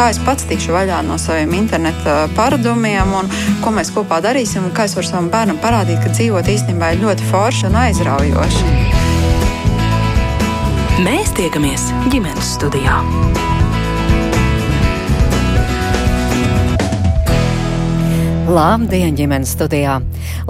kā es pats tikšu vaļā no saviem interneta paradumiem un ko mēs kopā darīsim un kā es varu savam bērnam parādīt, ka dzīvot īstenībā ir ļoti forši un aizraujoši. Mēs tiekamies ģimenes studijā. Labdien, ģimenes studijā!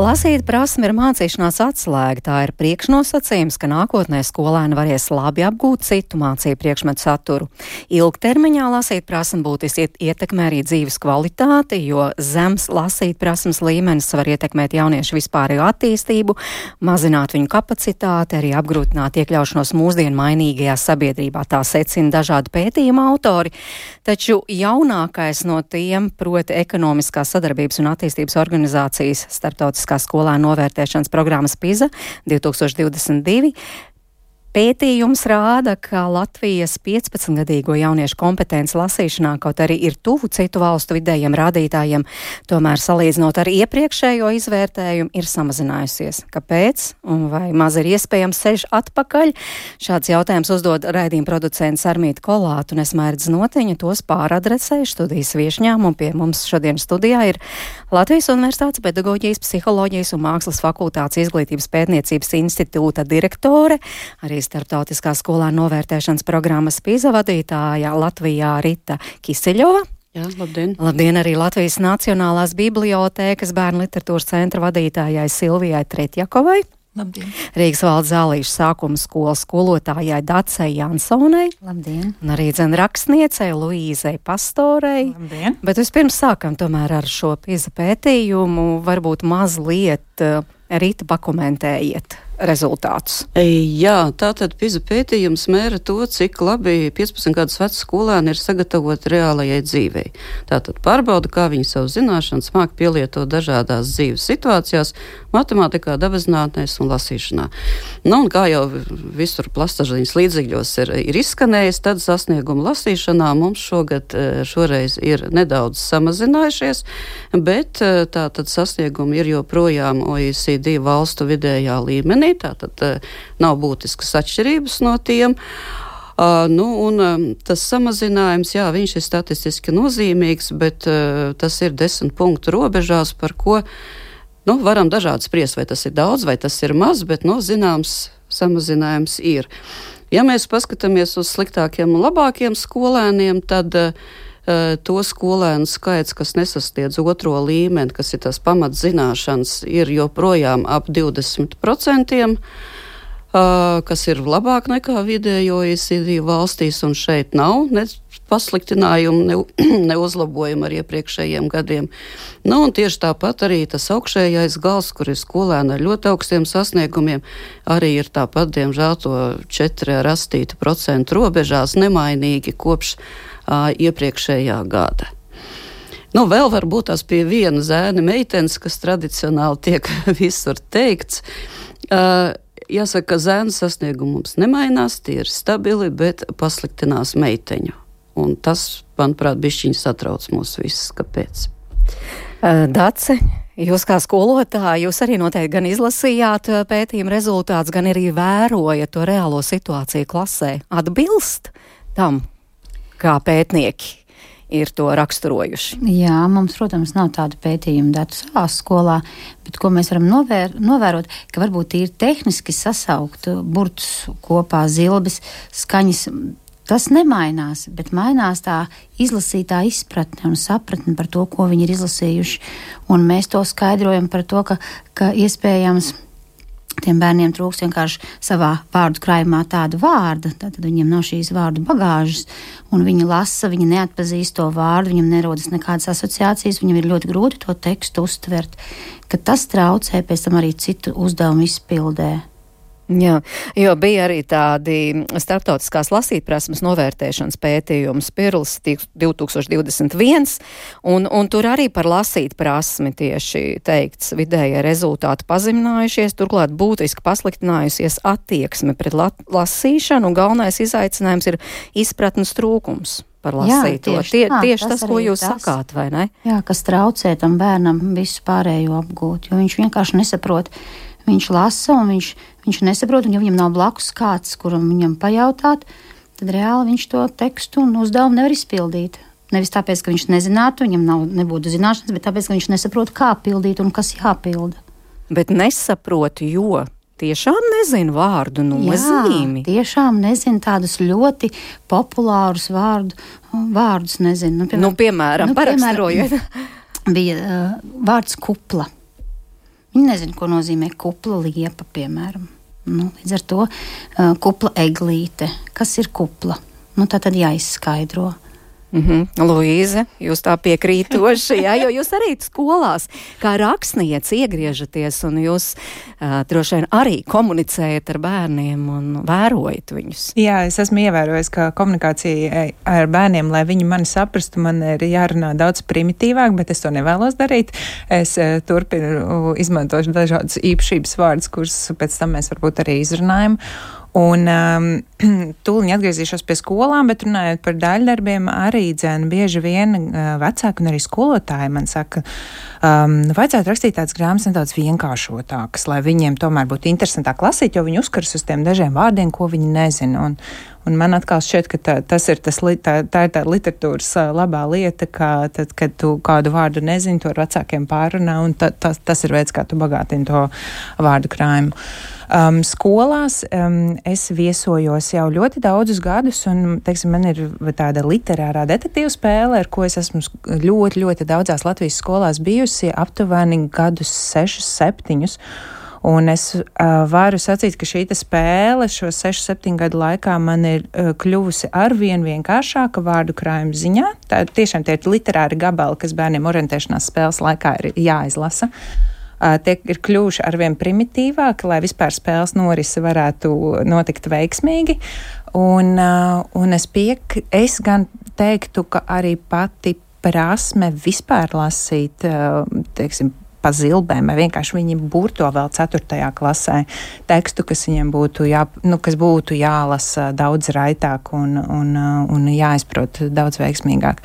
Lasīt prasme ir mācīšanās atslēga. Tā ir priekšnosacījums, ka nākotnē skolēni varēs labi apgūt citu mācību priekšmetu saturu. Ilgtermiņā lasīt prasme būtiski ietekmē arī dzīves kvalitāti, jo zems lasīt prasmes līmenis var ietekmēt jauniešu vispārējo attīstību, mazināt viņu kapacitāti, arī apgrūtināt iekļaušanos mūsdienu mainīgajā sabiedrībā. Tā secina dažādi pētījuma autori, taču jaunākais no tiem, proti ekonomiskās sadarbības un attīstības organizācijas starptautiskās skolēnu novērtēšanas programmas PISA 2022 Pētījums rāda, ka Latvijas 15-gadīgo jauniešu kompetence lasīšanā kaut arī ir tuvu citu valstu vidējiem rādītājiem, tomēr salīdzinot ar iepriekšējo izvērtējumu ir samazinājusies. Kāpēc un vai maz ir iespējams ceļš atpakaļ? Šāds jautājums uzdod raidījuma producents Armīta Kolāta un es mērķis notiņa tos pāradresēju studijas viešņām un pie mums šodien studijā ir Latvijas Universitātes pedagoģijas, psiholoģijas un mākslas fakultātes izglītības pētniecības institūta direktore, arī arī starptautiskā skolā novērtēšanas programmas pīza vadītāja Latvijā Rita Kiseļova. Jā, labdien. labdien arī Latvijas Nacionālās bibliotēkas bērnu literatūras centra vadītājai Silvijai Tretjakovai. Labdien. Rīgas valsts zālīšu sākuma skolas skolotājai Dacei Jansonai. Labdien. Un arī dzen rakstniecei Luīzei Pastorei. Labdien. Bet vispirms sākam tomēr ar šo pīza pētījumu. Varbūt mazliet uh, Rīta pakomentējiet rezultātus. Jā, tātad PISA pētījums mēra to, cik labi 15 gadus veci skolēni ir sagatavoti reālajai dzīvei. Tātad pārbauda, kā viņi savu zināšanas māk pielietot dažādās dzīves situācijās, matemātikā, dabasnātnēs un lasīšanā. Nu, un kā jau visur plastažiņas līdzekļos ir, ir izskanējis, tad sasniegumu lasīšanā mums šogad eh, šoreiz ir nedaudz samazinājušies, bet eh, tātad sasniegumi ir joprojām OECD valstu vidējā līmenī līmenī, tātad uh, nav būtiskas atšķirības no tiem. Uh, nu, un, um, tas samazinājums, jā, viņš ir statistiski nozīmīgs, bet uh, tas ir desmit punktu robežās, par ko nu, varam dažādi spriest, vai tas ir daudz vai tas ir maz, bet nu, zināms samazinājums ir. Ja mēs paskatāmies uz sliktākiem un labākiem skolēniem, tad uh, to skolēnu skaits, kas nesasniedz otro līmeni, kas ir tās pamatzināšanas, ir joprojām ap 20%. Uh, kas ir labāk nekā vidējo ICD valstīs, un šeit nav ne pasliktinājumu, ne, ne uzlabojumu ar iepriekšējiem gadiem. Nu, tieši tāpat arī tas augšējais gals, kur ir skolēni ar ļoti augstiem sasniegumiem, arī ir tāpat, diemžēl, to 4 rastīta procentu robežās nemainīgi kopš iepriekšējā gada. Nu, vēl varbūt tās pie viena zēna meitenes, kas tradicionāli tiek visur teikts. Uh, jāsaka, ka zēna sasniegumi mums nemainās, tie ir stabili, bet pasliktinās meiteņu. Un tas, manuprāt, bišķiņi satrauc mūs visus. Kāpēc? Dace, jūs kā skolotāja, jūs arī noteikti gan izlasījāt pētījuma rezultātus, gan arī vērojat to reālo situāciju klasē. Atbilst tam, kā pētnieki ir to raksturojuši. Jā, mums, protams, nav tāda pētījuma datu savā skolā, bet ko mēs varam novēr, novērot, ka varbūt ir tehniski sasaukt burtus kopā, zilbes, skaņas. Tas nemainās, bet mainās tā izlasītā izpratne un sapratne par to, ko viņi ir izlasījuši. Un mēs to skaidrojam par to, ka, ka iespējams Tiem bērniem trūks vienkārši savā vārdu krājumā tāda vārda, tad viņiem nav šīs vārdu bagāžas, un viņi lasa, viņi neatpazīst to vārdu, viņam nerodas nekādas asociācijas, viņam ir ļoti grūti to tekstu uztvert, ka tas traucē pēc tam arī citu uzdevumu izpildē. Jā, jo bija arī tādi starptautiskās lasītprasmes novērtēšanas pētījums Pirls 2021, un, un tur arī par lasītprasmi tieši teikts vidējie rezultāti pazeminājušies, turklāt būtiski pasliktinājusies attieksme pret la lasīšanu, un galvenais izaicinājums ir izpratnes trūkums par lasīto. Jā, tieši, Tie, tā, tieši tas, tas ko jūs tas, sakāt, vai ne? Jā, kas traucē tam bērnam visu pārējo apgūt, jo viņš vienkārši nesaprot viņš lasa un viņš, viņš nesaprot, un ja viņam nav blakus kāds, kuram viņam pajautāt, tad reāli viņš to tekstu un uzdevumu nevar izpildīt. Nevis tāpēc, ka viņš nezinātu, viņam nav, nebūtu zināšanas, bet tāpēc, ka viņš nesaprot, kā pildīt un kas jāpilda. Bet nesaprotu, jo tiešām nezinu vārdu nozīmi. Jā, tiešām nezinu tādus ļoti populārus vārdu, vārdus. Nezinu. Nu, piemēram, nu, piemēram nu, paraksturojiet. Bija uh, vārds kupla. Viņi nezina, ko nozīmē kupla liepa, piemēram. Nu, līdz ar to uh, kupla eglīte. Kas ir kupla? Nu, tā tad jāizskaidro. Mm -hmm. Luīze, jūs tā piekrītoši, jā, jo jūs arī skolās kā rakstniece iegriežaties un jūs uh, droši vien arī komunicējat ar bērniem un vērojat viņus. Jā, es esmu ievērojis, ka komunikācija ar bērniem, lai viņi mani saprastu, man ir jārunā daudz primitīvāk, bet es to nevēlos darīt. Es uh, turpinu izmantot dažādas īpašības vārdus, kurus pēc tam mēs varbūt arī izrunājam. Un um, tūlīt atgriezīšos pie skolām, bet runājot par daļdarbiem, arī dzēn bieži vien uh, vecāki un arī skolotāji man saka, um, vajadzētu rakstīt tādas grāmatas nedaudz vienkāršotākas, lai viņiem tomēr būtu interesantāk lasīt, jo viņi uzkaras uz tiem dažiem vārdiem, ko viņi nezina. Un, Un man atkal šķiet, ka tā, tas ir tas, tā, tā ir tā literatūras labā lieta, ka tad, kad tu kādu vārdu nezini, to ar vecākiem pārunā, un ta, tas, tas ir veids, kā tu bagātini to vārdu krājumu. Um, skolās um, es viesojos jau ļoti daudzus gadus, un teiksim, man ir tāda literārā detektīva spēle, ar ko es esmu ļoti, ļoti daudzās Latvijas skolās bijusi aptuveni gadus, sešus, septiņus. Un es uh, varu sacīt, ka šī spēle šo 6, 7 gadu laikā man ir uh, kļuvusi ar vien vienkāršāka vārdu krājuma ziņā. Tā tiešām tie ir literāri gabali, kas bērniem orientēšanās spēles laikā ir jāizlasa. Tie ir kļuvuši ar vien primitīvāki, lai vispār spēles norise varētu notikt veiksmīgi. Un, un es, piek, es gan teiktu, ka arī pati prasme vispār lasīt, teiksim, pa zilbēm, vai vienkārši viņi burto vēl 4. klasē tekstu, kas viņiem būtu, jā, nu, kas būtu jālasa daudz raitāk un, un, un jāizprot daudz veiksmīgāk.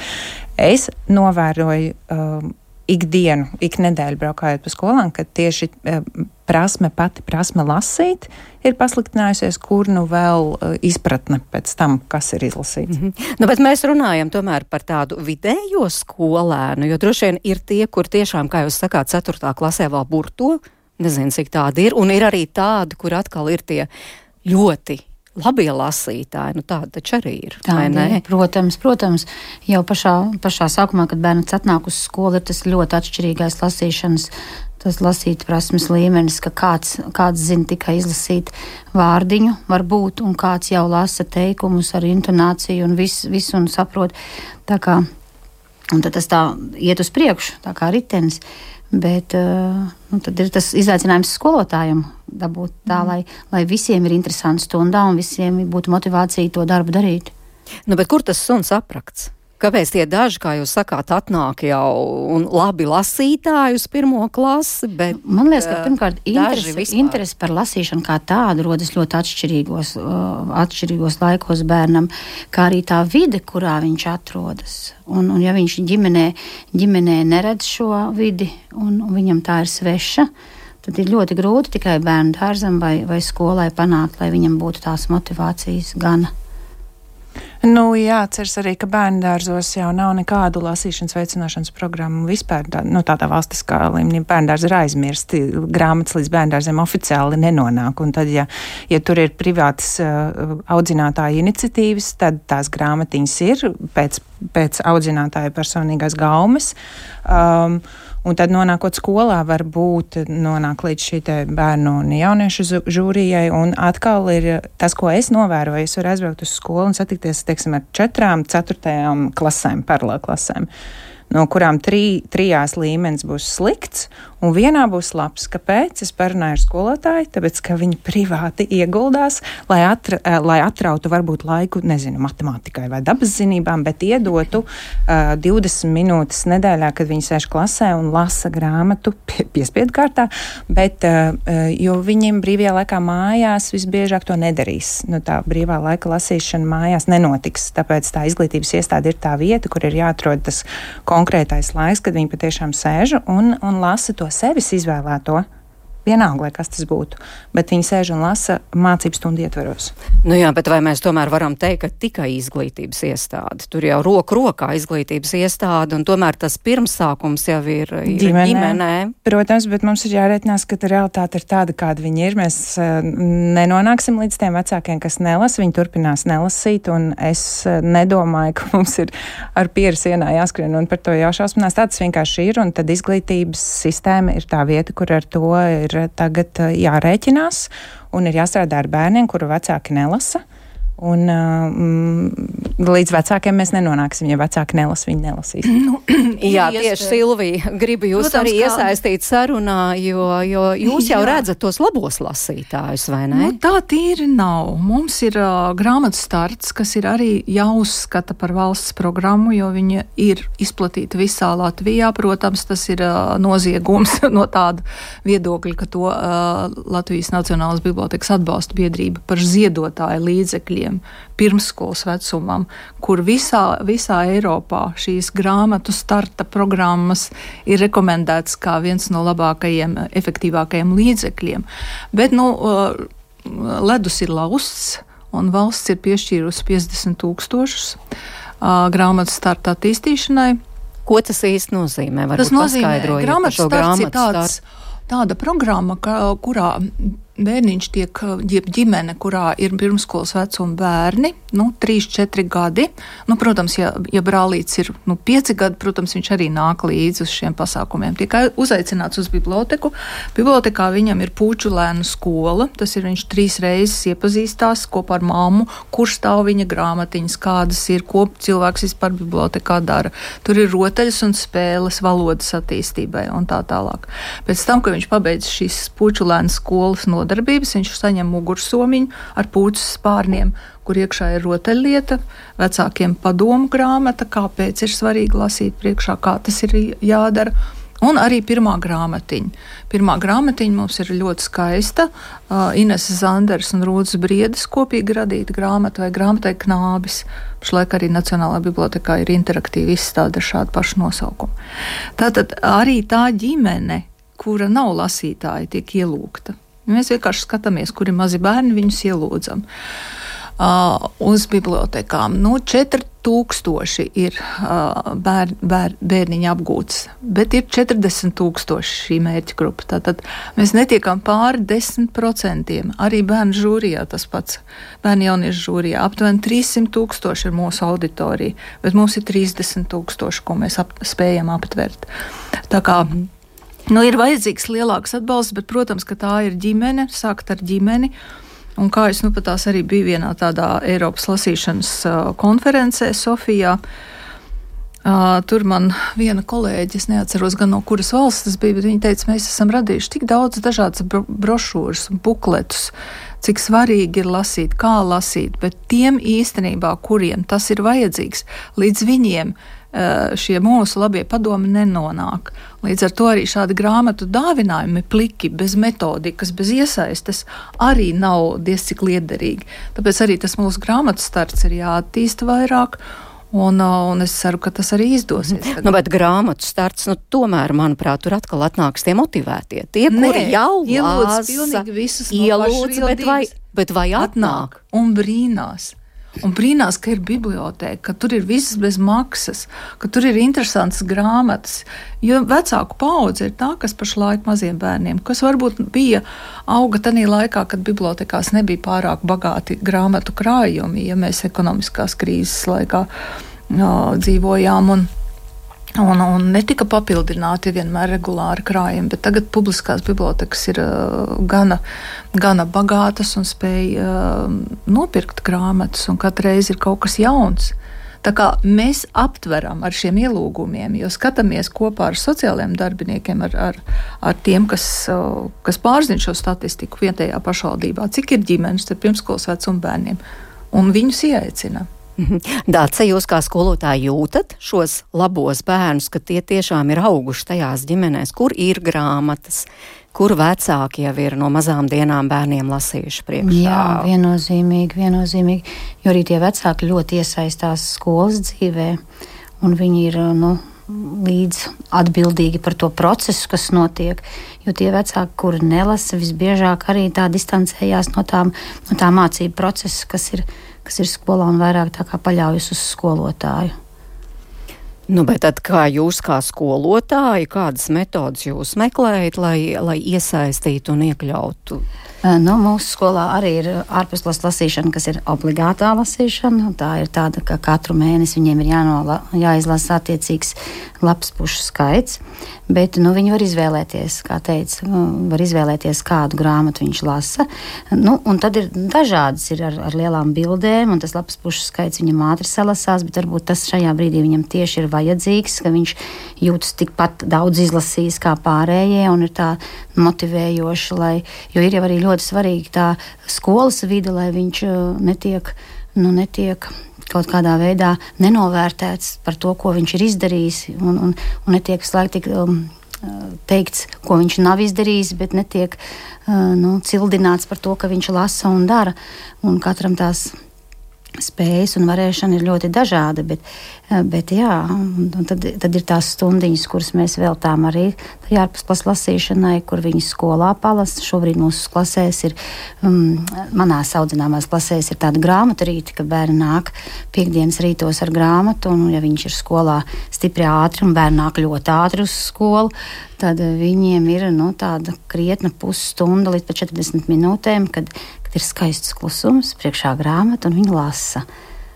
Es novēroju. Uh, ikdienu, ik nedēļu braukājot pa skolām, ka tieši uh, prasme, pati prasme lasīt, ir pasliktinājusies, kur nu vēl uh, izpratne pēc tam, kas ir izlasīts. Mm -hmm. nu, bet mēs runājam tomēr par tādu vidējo skolēnu, jo droši vien ir tie, kur tiešām, kā jūs sakāt, 4. klasē vēl burto, nezinu, cik tādi ir, un ir arī tādi, kur atkal ir tie ļoti labie lasītāji. Nu, tāda taču arī ir. Tā, protams, protams, jau pašā, pašā sākumā, kad bērns atnāk uz skolu, ir tas ļoti atšķirīgais lasīšanas tas lasīt prasmes līmenis, ka kāds, kāds zina tikai izlasīt vārdiņu, varbūt, un kāds jau lasa teikumus ar intonāciju un visu, visu un saprot. Tā kā, un tad tas tā iet uz priekšu, tā kā ritenis. Bet uh, nu, tad ir tas izaicinājums skolotājiem dabūt tā, mm. lai, lai visiem ir interesanti stundā un visiem būtu motivācija to darbu darīt. Nu, kur tas suns aprakts? Kāpēc tie daži, kā jūs sakāt, atnāk jau un labi lasītāji uz pirmo klasi? Bet, Man liekas, ka pirmkārt interese, interese par lasīšanu kā tādu rodas ļoti atšķirīgos, uh, atšķirīgos laikos bērnam, kā arī tā vide, kurā viņš atrodas. Un, un ja viņš ģimenē, ģimenē neredz šo vidi un, un viņam tā ir sveša, tad ir ļoti grūti tikai bērnu dārzam vai, vai skolai panākt, lai viņam būtu tās motivācijas gana. Nu, jāatceras arī, ka bērnu dārzos jau nav nekādu lasīšanas veicināšanas programmu vispār. Tā, nu, tādā valstiskā līmenī bērnu dārzi ir aizmirsti. Grāmatas līdz bērnu dārziem oficiāli nenonāk. Un tad, ja, ja tur ir privātas uh, audzinātāja iniciatīvas, tad tās grāmatiņas ir pēc, pēc audzinātāja personīgās gaumes. Um, Un tad, nonākot skolā, varbūt nonāk līdz šī bērnu un jauniešu žūrijai. Un atkal ir tas, ko es novēroju. Es varu aizbraukt uz skolu un satikties teiksim, ar četrām, ceturtajām klasēm, paralēlām klasēm no kurām trī, trijās līmenis būs slikts, un vienā būs labs. Kāpēc? Es parunāju ar skolotāju, tāpēc, ka viņi privāti ieguldās, lai, atra, eh, lai atrautu varbūt laiku, nezinu, matemātikai vai dabas zinībām, bet iedotu uh, eh, 20 minūtes nedēļā, kad viņi sēž klasē un lasa grāmatu pie, piespiedu kārtā, bet uh, jo viņiem brīvajā laikā mājās visbiežāk to nedarīs. Nu, tā brīvā laika lasīšana mājās nenotiks, tāpēc tā izglītības iestāde ir tā vieta, kur ir jāatrod tas konkrētais laiks, kad viņi patiešām sēž un, un lasa to sevis izvēlēto vienalga, kas tas būtu, bet viņi sēž un lasa mācību stundu ietveros. Nu jā, bet vai mēs tomēr varam teikt, ka tikai izglītības iestāde? Tur jau roku rokā izglītības iestāde, un tomēr tas pirmsākums jau ir, ir ģimenē. ģimenē. Protams, bet mums ir jārēķinās, ka realitāte ir tāda, kāda viņi ir. Mēs uh, nenonāksim līdz tiem vecākiem, kas nelasa, viņi turpinās nelasīt, un es uh, nedomāju, ka mums ir ar pieru sienā jāskrien un par to jāšausminās. Tā tas vienkārši ir, un tad izglītības sistēma ir tā vieta, kur ar to ir tagad uh, jārēķinās un ir jāstrādā ar bērniem, kuru vecāki nelasa. Un, mm, līdz vecākiem mēs nenonāksim, ja vecāki nelasa, viņi nelasīs. Nu, jā, tieši Silvija, gribu jūs Protams, arī kā... iesaistīt sarunā, jo, jo jūs jau jā. redzat tos labos lasītājus, vai ne? Nu, tā tīri nav. Mums ir uh, grāmatas starts, kas ir arī jāuzskata par valsts programmu, jo viņa ir izplatīta visā Latvijā. Protams, tas ir uh, noziegums no tāda viedokļa, ka to uh, Latvijas Nacionālās bibliotekas atbalsta biedrība par ziedotāju līdzekļiem bērniem pirmskolas vecumam, kur visā, visā Eiropā šīs grāmatu starta programmas ir rekomendētas kā viens no labākajiem, efektīvākajiem līdzekļiem. Bet, nu, uh, ledus ir lausts, un valsts ir piešķīrusi 50 tūkstošus uh, grāmatu starta attīstīšanai. Ko tas īsti nozīmē? Varbūt tas nozīmē, ka grāmatu starts ir tāds, tāda programma, ka, kurā bērniņš tiek, jeb ģimene, kurā ir pirmskolas vecuma bērni, nu, 3, 4 gadi. Nu, protams, ja, ja brālīts ir nu, 5 gadi, protams, viņš arī nāk līdzi uz šiem pasākumiem. Tiek uzaicināts uz biblioteku. Bibliotekā viņam ir puču lēnu skola. Tas ir viņš trīs reizes iepazīstās kopā ar mammu, kurš stāv viņa grāmatiņas, kādas ir, ko cilvēks vispār bibliotekā dara. Tur ir rotaļas un spēles valodas attīstībai un tā tālāk. Pēc tam, kad viņš pabeidz šīs puču lēnu skolas no nodarbības, viņš saņem mugursomiņu ar pūces spārniem, kur iekšā ir rotaļlieta, vecākiem padomu grāmata, kāpēc ir svarīgi lasīt priekšā, kā tas ir jādara. Un arī pirmā grāmatiņa. Pirmā grāmatiņa mums ir ļoti skaista. Uh, Ines Zanders un Rūdas Briedes kopīgi radīta grāmata vai grāmatai Knābis. Pašlaik arī Nacionālā bibliotekā ir interaktīva izstāde ar šādu pašu nosaukumu. Tātad arī tā ģimene, kura nav lasītāja, tiek ielūgta. Mēs vienkārši skatāmies, kuri mazi bērni viņus ielūdzam. Uh, uz bibliotekām. Nu, 4000 ir uh, bēr, bēr, bērniņu apgūts, bet ir 40,000 šī mērķa grupa. Tātad mēs netiekam pāri 10%. Arī bērnu žūrijā tas pats. Bērnu jauniešu žūrijā aptuveni 300,000 ir mūsu auditorija, bet mums ir 30,000, ko mēs ap, spējam aptvert. Tā kā Nu, ir vajadzīgs lielāks atbalsts, bet, protams, ka tā ir ģimene, sākt ar ģimeni. Un kā es nu pat tās arī biju vienā tādā Eiropas lasīšanas uh, konferencē Sofijā. Uh, tur man viena kolēģe, es neatceros gan no kuras valsts tas bija, bet viņa teica, mēs esam radījuši tik daudz dažādas bro brošūras un bukletus, cik svarīgi ir lasīt, kā lasīt, bet tiem īstenībā, kuriem tas ir vajadzīgs, līdz viņiem Eh, šie mūsu labie padomi nenonāk. Līdz ar to arī šādi grāmatu dāvinājumi, pliki, bez metodikas, bez iesaistes, arī nav diezcik liederīgi. Tāpēc arī tas mūsu grāmatu starts ir jāattīsta vairāk. Un, eh, un es ceru, ka tas arī izdosies. Tagad. Nu, bet grāmatu starts, nu, tomēr, manuprāt, tur atkal atnāks tie motivētie. Tie, Nē, kuri jau ielūdz pilnīgi visus ielūdz, bet vai, bet vai atnāk? atnāk un brīnās un brīnās, ka ir biblioteka, ka tur ir viss bez maksas, ka tur ir interesantas grāmatas. Jo vecāku paudze ir tā, kas pašlaik maziem bērniem, kas varbūt bija auga tajā laikā, kad bibliotekās nebija pārāk bagāti grāmatu krājumi, ja mēs ekonomiskās krīzes laikā jā, dzīvojām. Un, Un, un netika papildināti vienmēr regulāri krājumi, bet tagad publiskās bibliotekas ir uh, gana, gana bagātas un spēj uh, nopirkt grāmatas, un katru reizi ir kaut kas jauns. Tā kā mēs aptveram ar šiem ielūgumiem, jo skatāmies kopā ar sociālajiem darbiniekiem, ar, ar, ar tiem, kas, uh, kas pārzina šo statistiku vietējā pašvaldībā, cik ir ģimenes ar pirmskolas vecuma bērniem, un viņus ieaicinām. Dāca, jūs kā skolotāji jūtat šos labos bērnus, ka tie tiešām ir auguši tajās ģimenēs, kur ir grāmatas, kur vecāki jau ir no mazām dienām bērniem lasījuši priekšā. Jā, viennozīmīgi, viennozīmīgi, jo arī tie vecāki ļoti iesaistās skolas dzīvē, un viņi ir, nu, līdz atbildīgi par to procesu, kas notiek. Jo tie vecāki, kuri nelasa, visbiežāk arī tā distancējās no, tām, no tā mācību procesa, kas ir, kas ir skolā un vairāk paļaujas uz skolotāju. Nu, bet tad kā jūs kā skolotāji, kādas metodas jūs meklējat, lai, lai iesaistītu un iekļautu? Nu, mūsu skolā arī ir ārpusklases lasīšana, kas ir obligātā lasīšana. Tā ir tāda, ka katru mēnesi viņiem ir jānola, jāizlasa attiecīgs labs pušu skaits. Bet nu, viņi var izvēlēties, kā teica, nu, var izvēlēties, kādu grāmatu viņš lasa. Nu, tad ir dažādas ir ar, ar lielām bildēm, un tas labs pušu skaits viņam ātri salasās, bet varbūt tas šajā brīdī viņam tieši ir vajadzīgs, ka viņš jūtas tikpat daudz izlasījis kā pārējie un ir tā motivējoši, lai, jo ir jau arī ļoti svarīgi tā skolas vide, lai viņš uh, netiek, nu, netiek kaut kādā veidā nenovērtēts par to, ko viņš ir izdarījis, un, un, un netiek slēgti um, teikts, ko viņš nav izdarījis, bet netiek uh, nu, cildināts par to, ka viņš lasa un dara. Un katram tās spējas un varēšana ir ļoti dažāda, bet, eh, bet jā, tad, tad ir tās stundiņas, kuras mēs veltām arī ārpusklases lasīšanai, kur viņi skolā palasa. Šobrīd mūsu klasēs ir, um, manās audzināmās klasēs ir tāda grāmatu rīta, ka bērni nāk piekdienas rītos ar grāmatu, un ja viņš ir skolā stipri ātri un bērni nāk ļoti ātri uz skolu, tad viņiem ir nu, tāda krietna pusstunda līdz 40 minūtēm, kad, ir skaists klusums, priekšā grāmata un viņa lasa.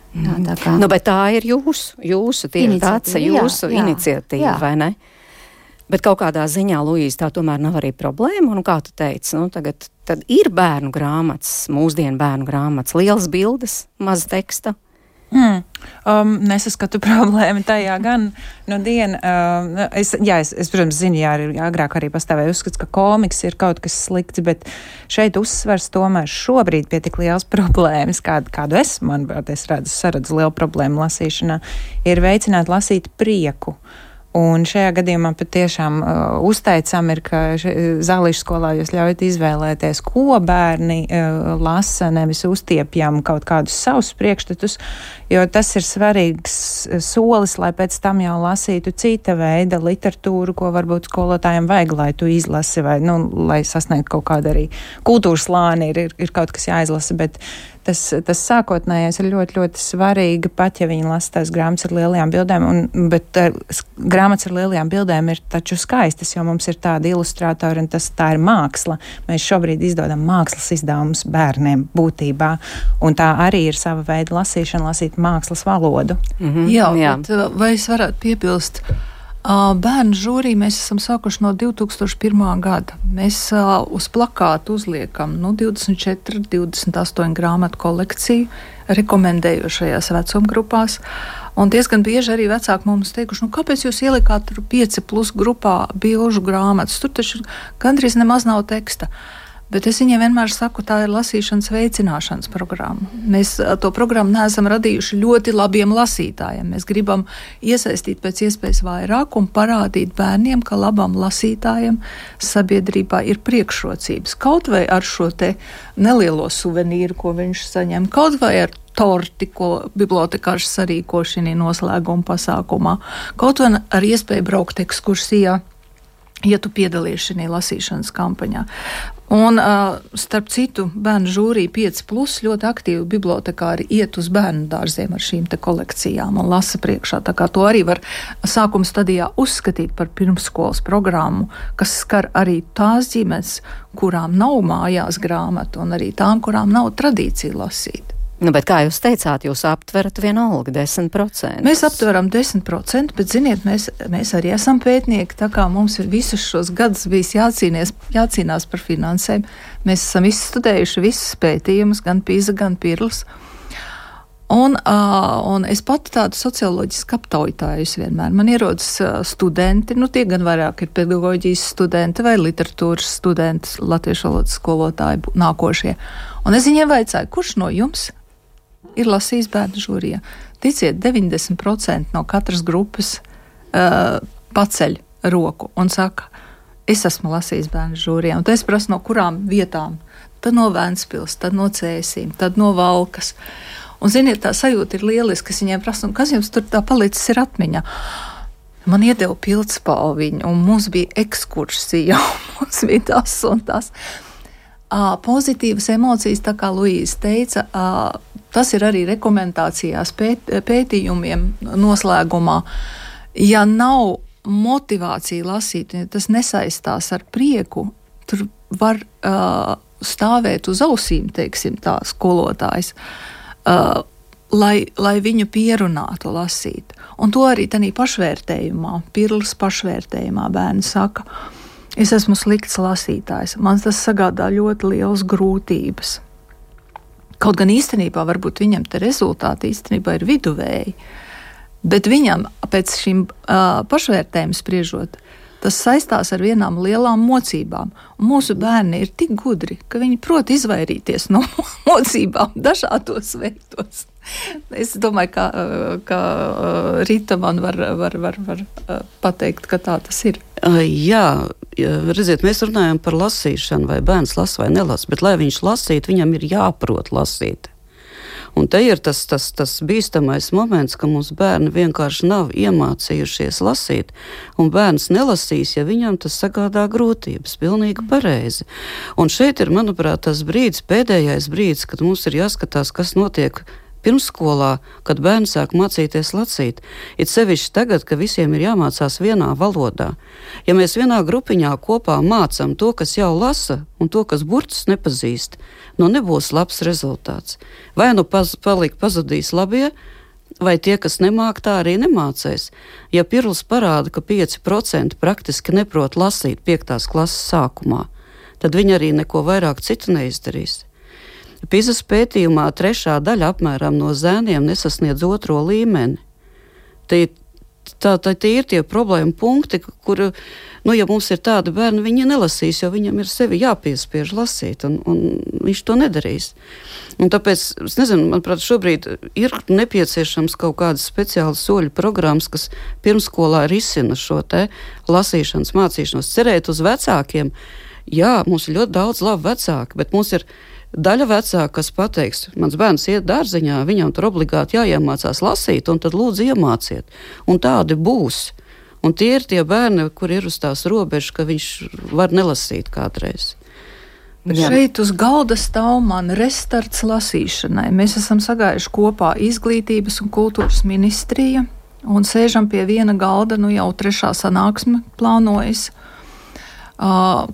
Jā, tā, kā... nu, tā ir jūsu, jūsu tāds jūsu jā, iniciatīva, jā. vai ne? Bet kaut kādā ziņā, Luīze, tā tomēr nav arī problēma. Un, kā tu teici, nu, tagad ir bērnu grāmatas, mūsdienu bērnu grāmatas, lielas bildes, maz teksta. Mm. Um, nesaskatu problēmu tajā gan no nu, diena. Uh, es, jā, es, es, protams, zinu, jā, arī agrāk arī pastāvēja uzskats, ka komiks ir kaut kas slikts, bet šeit uzsvers tomēr šobrīd pie tik liels problēmas, kādu, kādu es, manuprāt, es redzu, saredzu lielu problēmu lasīšanā, ir veicināt lasīt prieku. Un šajā gadījumā patiešām uh, uzteicam ir, ka zālīšu skolā jūs ļaujat izvēlēties, ko bērni uh, lasa, nevis uztiepjam kaut kādus savus priekšstatus, jo tas ir svarīgs uh, solis, lai pēc tam jau lasītu cita veida literatūru, ko varbūt skolotājiem vajag, lai tu izlasi vai, nu, lai sasniegtu kaut kādu arī kultūras lāni, ir, ir, ir kaut kas jāizlasa, bet tas, tas sākotnējais ir ļoti, ļoti svarīgi, pat ja viņi lasa tās grāmatas ar lielajām bildēm, un, bet uh, grāmatas ar lielajām bildēm ir taču skaistas, jo mums ir tāda ilustrātora, un tas tā ir māksla. Mēs šobrīd izdodam mākslas izdevumus bērniem būtībā, un tā arī ir sava veida lasīšana, lasīt mākslas valodu. Mm -hmm. Jā, Jā. Bet, vai es varētu piebilst? Bērnu žūrī mēs esam sākuši no 2001. gada. Mēs uz plakātu uzliekam nu, 24, 28 grāmatu kolekciju, rekomendējošajās vecumgrupās. Un diezgan bieži arī vecāki mums teikuši, nu, kāpēc jūs ielikāt tur 5 plus grupā bilžu grāmatas? Tur taču gandrīz nemaz nav teksta. Uh, Bet es viņiem vienmēr saku, tā ir lasīšanas veicināšanas programma. Mēs to programmu neesam radījuši ļoti labiem lasītājiem. Mēs gribam iesaistīt pēc iespējas vairāk un parādīt bērniem, ka labam lasītājam sabiedrībā ir priekšrocības. Kaut vai ar šo nelielo suvenīru, ko viņš saņem, kaut vai ar torti, ko bibliotekārs sarīko šī noslēguma pasākumā, kaut vai ar iespēju braukt ekskursijā ja tu piedalies šajā lasīšanas kampaņā. Un, uh, starp citu, bērnu žūrija 5, plus, ļoti aktīvi bibliotekāri iet uz bērnu dārziem ar šīm kolekcijām un lasa priekšā. Tā kā to arī var sākuma stadijā uzskatīt par pirmsskolas programmu, kas skar arī tās ģimenes, kurām nav mājās grāmatu, un arī tām, kurām nav tradīcija lasīt. Nu, bet, kā jūs teicāt, jūs aptverat vienalga 10%. Mēs aptveram 10%, bet, ziniet, mēs, mēs arī esam pētnieki. Tā kā mums ir visus šos gadus bijis jācīnās, jācīnās par finansēm, mēs esam izstudējuši visus pētījumus, gan PISA, gan PIRLS. Un, uh, un es pati tādu socioloģisku aptaujotāju vienmēr. Man ierodas uh, studenti, nu tie gan vairāk ir pedagoģijas studenti vai literatūras studenti, latviešu valodas skolotāji nākošie. Un es viņiem vaicāju, kurš no jums ir lasījis bērnu žūrijā. Ticiet, 90% no katras grupas uh, paceļ roku un saka, es esmu lasījis bērnu žūrijā. Un es prasu, no kurām vietām. Tad no Vēncpils, tad no Cēsīm, tad no Valkas. Un, ziniet, tā sajūta ir lieliska. Es viņiem prasu, kas jums tur tā palicis ir atmiņā. man iedeva pildspalviņu, un mums bija ekskursija, un mums bija tas un tas. Pozitīvas emocijas, tā kā Luīsa teica, tas ir arī rekomendācijās pēt, pētījumiem noslēgumā. Ja nav motivācija lasīt, ja tas nesaistās ar prieku, tur var uh, stāvēt uz ausīm, teiksim, tā skolotājs. Uh, lai, lai viņu pierunātu lasīt. Un to arī tādā pašvērtējumā, pirls pašvērtējumā bērni saka, es esmu slikts lasītājs, man tas sagādā ļoti lielas grūtības. Kaut gan īstenībā varbūt viņam te rezultāti īstenībā ir viduvēji, bet viņam pēc šīm uh, pašvērtējuma spriežot, tas saistās ar vienām lielām mocībām. Un mūsu bērni ir tik gudri, ka viņi prot izvairīties no mocībām dažādos veidos. Es domāju, ka, ka Rīta man var, var, var, var pateikt, ka tā tas ir. Jā, redziet, mēs runājam par lasīšanu, vai bērns lasa vai nelasa, bet lai viņš lasītu, viņam ir jāprot lasīt. Un te ir tas, tas, tas bīstamais moments, ka mums bērni vienkārši nav iemācījušies lasīt, un bērns nelasīs, ja viņam tas sagādā grūtības. Pilnīgi pareizi. Un šeit ir, manuprāt, tas brīdis, pēdējais brīdis, kad mums ir jāskatās, kas notiek pirmsskolā, kad bērns sāk mācīties lasīt. It sevišķi tagad, kad visiem ir jāmācās vienā valodā. Ja mēs vienā grupiņā kopā mācām to, kas jau lasa, un to, kas burtus nepazīst, nu nebūs labs rezultāts. Vai nu paz, paliek pazudīs labie, vai tie, kas nemāk, tā arī nemācēs. Ja Pirls parāda, ka 5% praktiski neprot lasīt 5. klases sākumā, tad viņi arī neko vairāk citu neizdarīs. Pīzes pētījumā trešā daļa apmēram no zēniem nesasniedz otro līmeni. Tie, tā, tā, tie ir tie problēma punkti, kur, nu, ja mums ir tādi bērni, viņi nelasīs, jo viņam ir sevi jāpiespiež lasīt, un, un viņš to nedarīs. Un tāpēc, es nezinu, manuprāt, šobrīd ir nepieciešams kaut kādas speciālas soļu programmas, kas pirmskolā risina šo te lasīšanas mācīšanos. Cerēt uz vecākiem, jā, mums ir ļoti daudz labu vecāku, bet mums ir Daļa vecāka, kas pateiks, mans bērns iet dārziņā, viņam tur obligāti jāiemācās lasīt, un tad lūdzu iemāciet. Un tādi būs. Un tie ir tie bērni, kur ir uz tās robežas, ka viņš var nelasīt kādreiz. Jā. Šeit uz galda stāv man restarts lasīšanai. Mēs esam sagājuši kopā izglītības un kultūras ministrija un sēžam pie viena galda, nu jau trešā sanāksme plānojas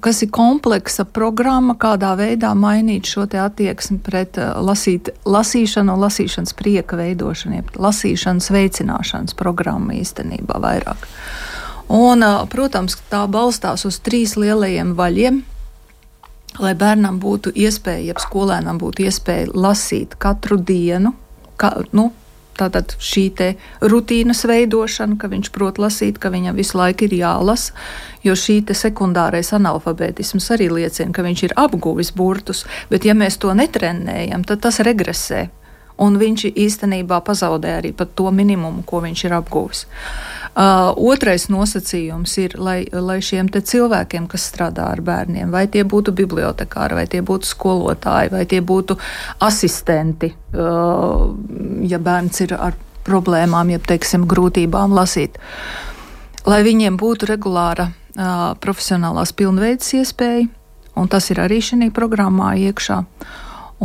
kas ir kompleksa programma, kādā veidā mainīt šo attieksmi pret lasīt, lasīšanu un lasīšanas prieka veidošanu, lasīšanas veicināšanas programmu īstenībā vairāk. Un, protams, tā balstās uz trīs lielajiem vaļiem. Lai bērnam būtu iespēja, ja skolēnam būtu iespēja lasīt katru dienu, ka, nu, Tātad šī rutīnas veidošana, ka viņš prot lasīt, ka viņam visu laiku ir jālasa, jo šī sekundārais analfabētisms arī liecina, ka viņš ir apguvis burtus, bet ja mēs to netrenējam, tad tas regresē. Un viņš īstenībā pazaudē arī to minimumu, ko viņš ir apguvis. Uh, otrais nosacījums ir, lai, lai šiem cilvēkiem, kas strādā ar bērniem, vai tie būtu bibliotekāri, vai tie būtu skolotāji, vai tie būtu asistenti, uh, ja bērns ir ar problēmām, jeb teiksim, grūtībām lasīt, lai viņiem būtu regulāra uh, profesionālās pilnveidas iespēja, un tas ir arī šajā programmā iekšā.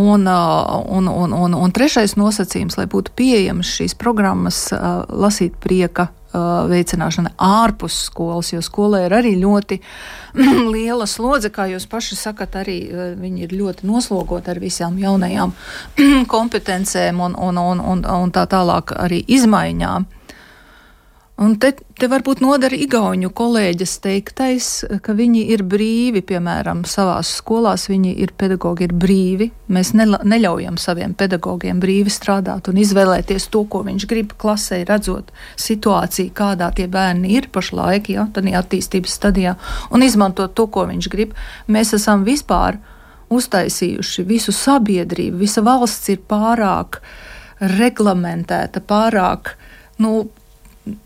Un, un, un, un, un trešais nosacījums, lai būtu pieejamas šīs programmas, lasīt prieka veicināšana ārpus skolas, jo skolē ir arī ļoti liela slodze, kā jūs paši sakat, arī viņi ir ļoti noslogoti ar visām jaunajām kompetencēm un, un, un, un, un tā tālāk arī izmaiņām. Un te, te varbūt nodara Igauniju kolēģis teiktais, ka viņi ir brīvi, piemēram, savās skolās viņi ir pedagogi, ir brīvi. Mēs ne, neļaujam saviem pedagogiem brīvi strādāt un izvēlēties to, ko viņš grib klasē, redzot situāciju, kādā tie bērni ir pašlaik, ja, tādā attīstības stadijā, un izmantot to, ko viņš grib. Mēs esam vispār uztaisījuši visu sabiedrību, visa valsts ir pārāk reglamentēta, pārāk, nu,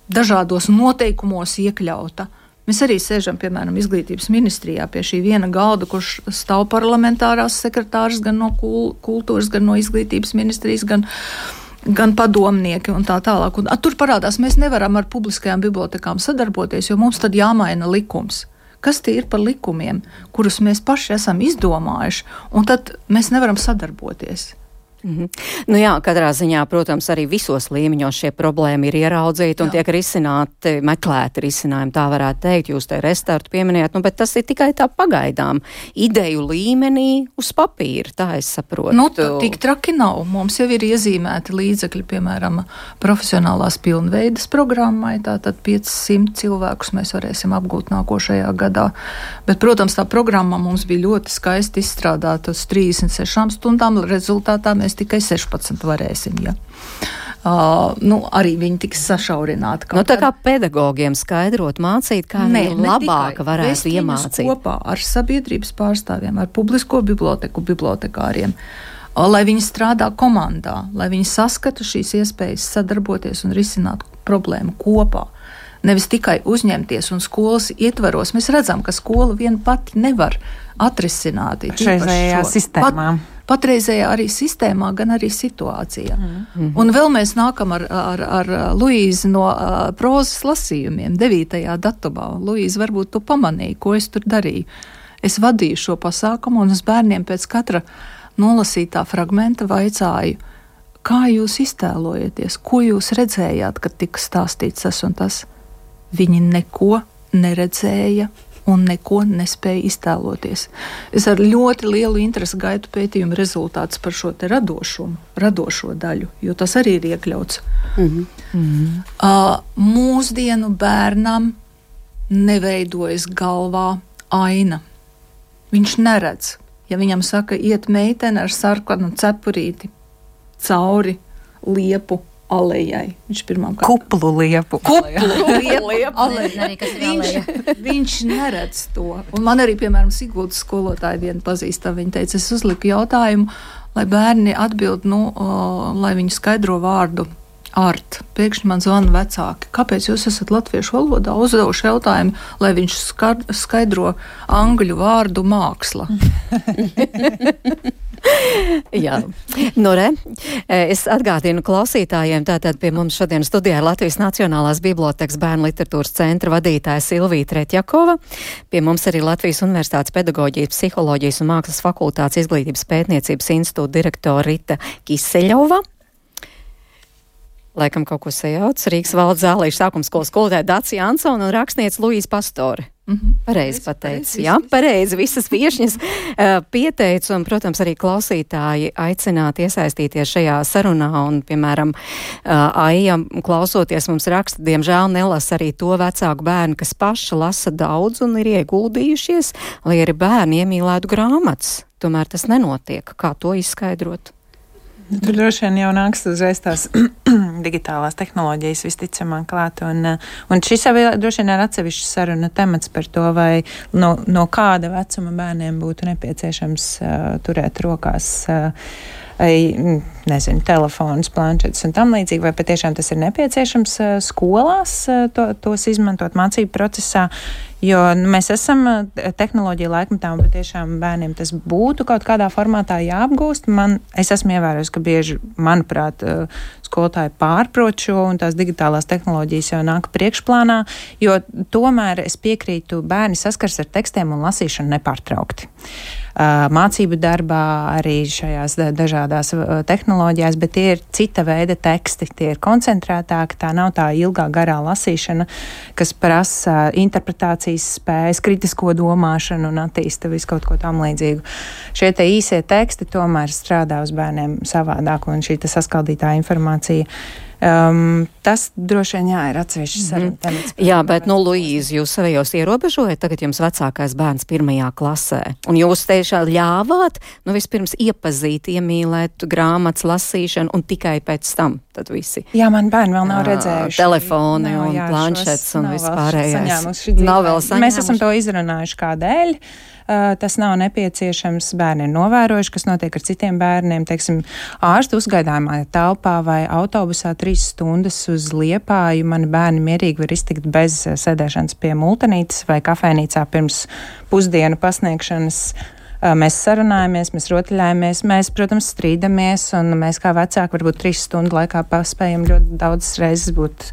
dažādos noteikumos iekļauta. Mēs arī sēžam, piemēram, izglītības ministrijā pie šī viena galda, kurš stāv parlamentārās sekretārs gan no kultūras, gan no izglītības ministrijas, gan gan padomnieki un tā tālāk. Un, a, tur parādās, mēs nevaram ar publiskajām bibliotekām sadarboties, jo mums tad jāmaina likums. Kas tie ir par likumiem, kurus mēs paši esam izdomājuši, un tad mēs nevaram sadarboties. Mm -hmm. Nu jā, katrā ziņā, protams, arī visos līmeņos šie problēma ir ieraudzīti un jā. tiek risināti, meklēti risinājumi, tā varētu teikt. Jūs te restartu pieminējāt, nu, bet tas ir tikai tā pagaidām. Ideju līmenī uz papīra, tā es saprotu. Nu, tik traki nav. Mums jau ir iezīmēti līdzekļi, piemēram, profesionālās pilnveidas programmai, tātad 500 cilvēkus mēs varēsim apgūt nākošajā gadā. Bet, protams, tā programma mums bija ļoti skaisti izstrādāta uz 36 stundām. Rezultātā mēs mēs tikai 16 varēsim. Ja. Uh, nu, arī viņi tiks sašaurināti. Nu, tā kā pedagogiem skaidrot, mācīt, kā viņi labāk varētu iemācīt. Kopā ar sabiedrības pārstāvjiem, ar publisko biblioteku bibliotekāriem. Lai viņi strādā komandā, lai viņi saskata šīs iespējas sadarboties un risināt problēmu kopā. Nevis tikai uzņemties un skolas ietvaros. Mēs redzam, ka skola vien pati nevar atrisināt. Šajā sistēmā. Pat, patreizējā arī sistēmā, gan arī situācijā. Mm -hmm. Un vēl mēs nākam ar, ar, ar Luīzi no uh, prozas lasījumiem, 9. datumā. Luīza, varbūt tu pamanīji, ko es tur darīju. Es vadīju šo pasākumu un uz bērniem pēc katra nolasītā fragmenta vaicāju, kā jūs iztēlojaties, ko jūs redzējāt, kad tika stāstīts tas un tas. Viņi neko neredzēja un neko nespēja iztēloties. Es ar ļoti lielu interesi gaidu pētījumu rezultātus par šo radošumu, radošo daļu, jo tas arī ir iekļauts. Mm -hmm. Mm -hmm. Uh, mūsdienu bērnam neveidojas galvā aina. Viņš neredz. Ja viņam saka, iet meitene ar sarkanu cepurīti cauri liepu alejai. Viņš pirmām kārtām kuplu liepu. Kuplu liepu. viņš, viņš neredz to. Un man arī, piemēram, Sigūdas skolotāja viena pazīstama, viņa teica, es uzliku jautājumu, lai bērni atbild, nu, uh, lai viņi skaidro vārdu. Art. Pēkšņi man zvana vecāki. Kāpēc jūs esat latviešu valodā uzdevuši jautājumu, lai viņš skaidro angļu vārdu māksla? Jā, nu re, es atgādinu klausītājiem, tātad pie mums šodien studijā ir Latvijas Nacionālās bibliotekas bērnu literatūras centra vadītāja Silvija Tretjakova, pie mums arī Latvijas Universitātes pedagoģijas, psiholoģijas un mākslas fakultātes izglītības pētniecības institūta direktora Rita Kiseļova. Laikam kaut ko sajauc. Rīgas valdes zālīšu sākums skolas skolotāja Dācija Ansona un rakstniece Luīza Pastore. Mm -hmm. Pareizi pateicis. Jā, pareizi. Visas viešņas uh, pieteicu, un, protams, arī klausītāji aicināt iesaistīties šajā sarunā. Un, piemēram, uh, Aija, klausoties, mums raksta, diemžēl nelasa arī to vecāku bērnu, kas paši lasa daudz un ir ieguldījušies, lai arī bērni iemīlētu grāmatas. Tomēr tas nenotiek. Kā to izskaidrot? Tur droši vien jau nāks uzreiz tās digitālās tehnoloģijas visticamāk klāt. Un, eh, un šis jau droši vien ir atsevišķs saruna temats par to, vai no, no kāda vecuma bērniem būtu nepieciešams uh, turēt rokās. Uh, nezinu, telefonus, planšetes un tam līdzīgi, vai patiešām tas ir nepieciešams skolās to, tos izmantot mācību procesā. Jo nu, mēs esam tehnoloģija laikmetā, un patiešām bērniem tas būtu kaut kādā formātā jāapgūst. Man, es esmu ievērojis, ka bieži, manuprāt, skolotāji pārprot šo, un tās digitālās tehnoloģijas jau nāk priekšplānā, jo tomēr es piekrītu, bērni saskars ar tekstiem un lasīšanu nepārtraukti. Mācību darbā, arī šajās dažādās tehnoloģijās, bet tie ir cita veida teksti, tie ir koncentrētāki, tā nav tā ilgā garā lasīšana, kas prasa interpretācijas spējas, kritisko domāšanu un attīsta visu kaut ko tam līdzīgu. Šie te īsie teksti tomēr strādā uz bērniem savādāk, un šī saskaldītā informācija Um, tas droši vien jā, ir atsevišķs mm -hmm. temats. Jā, bet, nu, Luīzi, jūs savējos ierobežojat, tagad jums vecākais bērns pirmajā klasē, un jūs tiešām ļāvāt, nu, vispirms iepazīt, iemīlēt grāmatas lasīšanu, un tikai pēc tam tad visi. Jā, man bērni vēl nav redzējuši. Telefoni nav, un jā, planšets un vispārējais. Nav vēl saņēmuši. Mēs esam to izrunājuši kādēļ. Uh, tas nav nepieciešams. Bērni ir novērojuši, kas notiek ar citiem bērniem. Teiksim, ārstu uzgaidāmā telpā vai autobusā trīs stundas uz liepāju. Mani bērni mierīgi var iztikt bez sēdēšanas pie multenītes vai kafejnīcā pirms pusdienu pasniegšanas Mēs sarunājamies, mēs rotaļājamies, mēs, protams, strīdamies, un mēs kā vecāki varbūt trīs stundu laikā paspējam ļoti daudzas reizes būt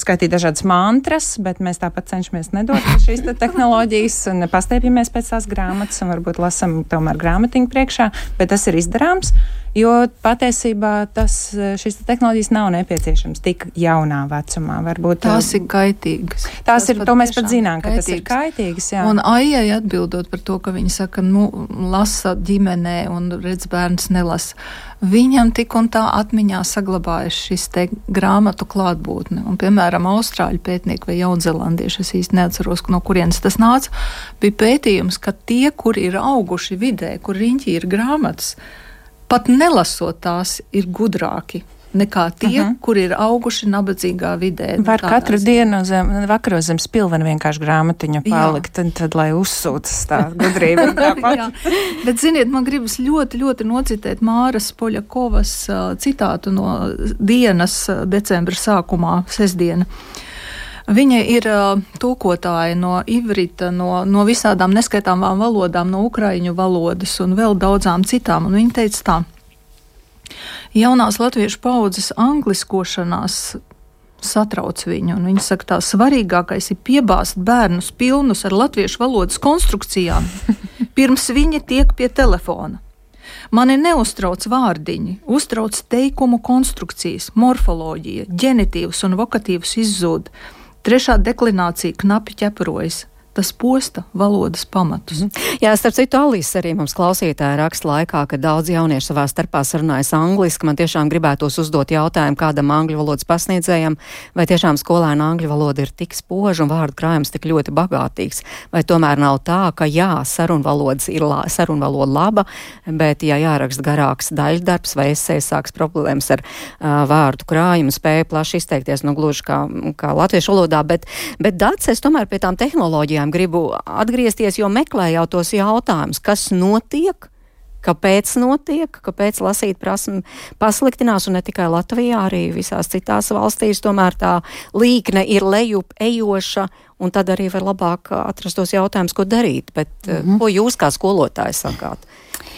skaitīt dažādas mantras, bet mēs tāpat cenšamies nedot šīs te tehnoloģijas un pastiepjamies pēc tās grāmatas un varbūt lasam tomēr grāmatiņu priekšā, bet tas ir izdarāms. Jo patiesībā tas, šīs tehnoloģijas nav nepieciešamas tik jaunā vecumā. Varbūt tās ir kaitīgas. Tās, tās ir, to mēs pat zinām, ka kaitīgas. tas ir kaitīgas. Jā. Un Aijai atbildot par to, ka viņa saka, nu, lasa ģimenē un redz bērns nelasa. Viņam tik un tā atmiņā saglabājas šis te grāmatu klātbūtne. Un, piemēram, austrāļu pētnieki vai jaunzēlandieši, es īsti neatceros, no kurienes tas nāca, bija pētījums, ka tie, kuri ir auguši vidē, kur riņķī ir grāmatas, pat nelasot tās, ir gudrāki nekā tie, uh -huh. kuri ir auguši nabadzīgā vidē. Var katru dienu zem, vakaros zem spilvena vienkārši grāmatiņu palikt, un tad, lai uzsūtas tā gudrība. Bet, ziniet, man gribas ļoti, ļoti nocitēt Māras Poļakovas uh, citātu no dienas decembra sākumā, sestdiena. Viņa ir uh, tūkotāja no ivrita, no, no visādām neskaitāmām valodām, no ukraiņu valodas un vēl daudzām citām. Un viņa teica tā. Jaunās latviešu paudzes angliskošanās satrauc viņu. Viņa saka, tā svarīgākais ir piebāzt bērnus pilnus ar latviešu valodas konstrukcijām, pirms viņi tiek pie telefona. Mani neuztrauc vārdiņi, uztrauc teikumu konstrukcijas, morfoloģija, ģenitīvs un vokatīvs izzūd. Trešā deklinācija knapi ķeprojas, tas posta valodas pamatus. -hmm. Jā, starp citu, Alīs arī mums klausītāja raksta laikā, ka daudz jauniešu savā starpā sarunājas angliski. Man tiešām gribētos uzdot jautājumu kādam angļu valodas pasniedzējam, vai tiešām skolēna angļu valoda ir tik spoža un vārdu krājums tik ļoti bagātīgs, vai tomēr nav tā, ka jā, sarunvalodas ir la, sarunvaloda laba, bet ja jāraksta garāks daļdarbs vai esēs sāks problēmas ar uh, vārdu krājumu, spēju plaši izteikties, nu gluži kā, kā latviešu valodā, bet, bet dats es tomēr pie tām tehnoloģijām jautājumiem gribu atgriezties, jo meklēju jau tos jautājumus, kas notiek. Kāpēc notiek, kāpēc lasīt prasme pasliktinās, un ne tikai Latvijā, arī visās citās valstīs, tomēr tā līkne ir lejup ejoša, un tad arī var labāk atrast tos jautājumus, ko darīt. Bet mm -hmm. ko jūs kā skolotāji sakāt?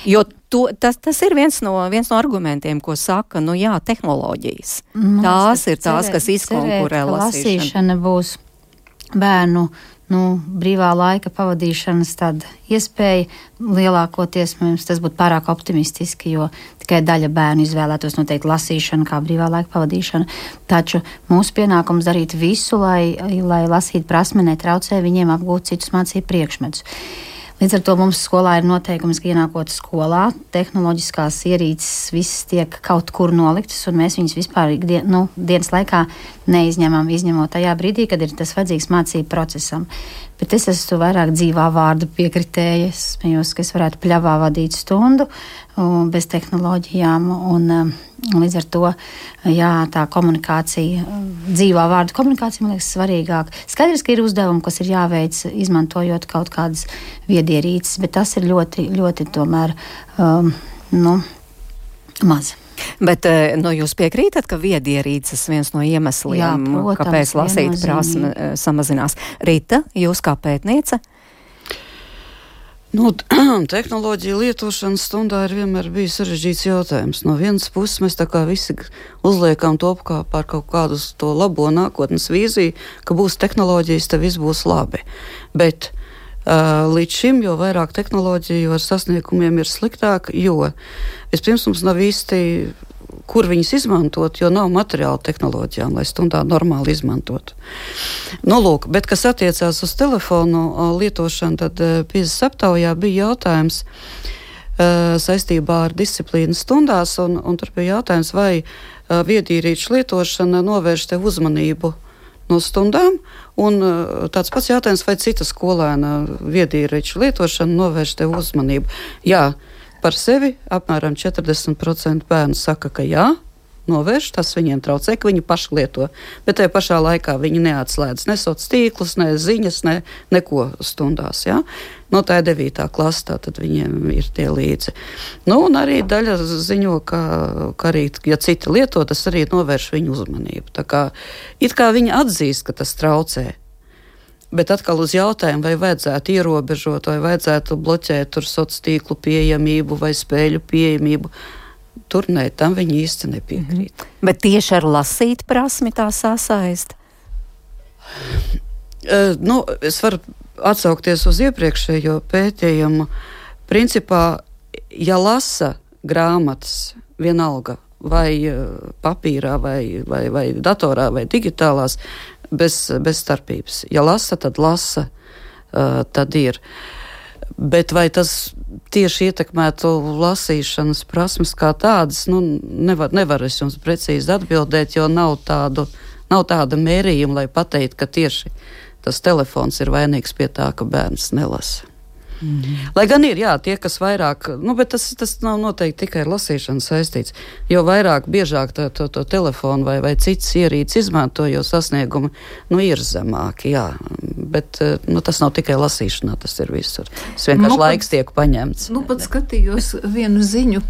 Jo to, tas, tas ir viens no, viens no argumentiem, ko saka, nu jā, tehnoloģijas. Mums tās ir tās, cerēt, kas izkonkurē lasīšanu. Lasīšana būs bērnu nu, brīvā laika pavadīšanas iespēja. Lielākoties mums tas būtu pārāk optimistiski, jo tikai daļa bērnu izvēlētos noteikti lasīšanu kā brīvā laika pavadīšanu. Taču mūsu pienākums darīt visu, lai, lai lasīt prasme netraucē viņiem apgūt citus mācību priekšmetus. Līdz ar to mums skolā ir noteikums, ka ienākot skolā, tehnoloģiskās ierīces visas tiek kaut kur noliktas, un mēs viņus vispār dien, nu, dienas laikā neizņemam, izņemot tajā brīdī, kad ir tas vajadzīgs mācību procesam. Bet es esmu vairāk dzīvā vārdu piekritēja. Es smējos, ka es varētu pļāvā vadīt stundu bez tehnoloģijām. Un, un līdz ar to jā, tā komunikācija, dzīvā vārdu komunikācija, man liekas, svarīgāka. Skaidrs, ka ir uzdevumi, kas ir jāveic izmantojot kaut kādas viedierīces, bet tas ir ļoti, ļoti tomēr um, nu, maz. Bet eh, nu, jūs piekrītat, ka viedierīces viens no iemesliem, Jā, protams, kāpēc lasīt prasme eh, samazinās. Rīta, jūs kā pētniece? Nu, tehnoloģija lietošana stundā ir vienmēr bijis sarežģīts jautājums. No vienas puses, mēs tā kā visi uzliekam to kā par kaut kādu to labo nākotnes vīziju, ka būs tehnoloģijas, tad viss būs labi. Bet līdz šim, jo vairāk tehnoloģiju ar sasniegumiem ir sliktāk, jo Vispirms mums nav īsti kur viņas izmantot, jo nav materiāla tehnoloģijām, lai stundā normāli izmantotu. Nu, lūk, bet kas attiecās uz telefonu lietošanu, tad Pīzes aptaujā bija jautājums uh, saistībā ar disciplīnu stundās, un, un tur bija jautājums, vai uh, viedīrīču lietošana novērš tev uzmanību no stundām, un uh, tāds pats jautājums, vai cita skolēna viedīrīču lietošana novērš tev uzmanību. Jā, Par sevi apmēram 40% bērnu saka, ka jā, novērš, tas viņiem traucē, ka viņi paši lieto. Bet tajā pašā laikā viņi neatslēdz ne sociālos tīklus, ne ziņas, ne neko stundās. Ja? No tā ir 9. klase, tad viņiem ir tie līdzi. Nu, un arī daļa ziņo, ka, ka arī, ja citi lieto, tas arī novērš viņu uzmanību. Tā kā, it kā viņi atzīst, ka tas traucē. Bet atkal uz jautājumu, vai vajadzētu ierobežot, vai vajadzētu bloķēt sociālo tīklu pieejamību vai spēļu pieejamību. Tur nē, tam viņi īsti nepiekrīt. Mm -hmm. Bet tieši ar lasīt prasmi tā sasaist? Uh, nu, es varu atsaukties uz iepriekšējo pētījumu. Principā, ja lasa grāmatas, vienalga vai papīrā, vai, vai, vai datorā, vai digitālās, bez, bez starpības. Ja lasa, tad lasa, uh, tad ir. Bet vai tas tieši ietekmētu lasīšanas prasmes kā tādas, nu, nevar, nevar es jums precīzi atbildēt, jo nav, tādu, nav tāda mērījuma, lai pateiktu, ka tieši tas telefons ir vainīgs pie tā, ka bērns nelasa. Mm -hmm. Lai gan ir jā, tie, kas vairāk, nu, bet tas, tas nav noteikti tikai ar lasīšanu saistīts. Jo vairāk, biežāk to, to, to telefonu vai, vai citas ierīces izmanto, jo sasniegumi nu, ir zemāki. Jā. Bet nu, tas nav tikai lasīšanā, tas ir visur. Tas vienkārši nu, laiks tiek paņemts. Nu, pat skatījos vienu ziņu,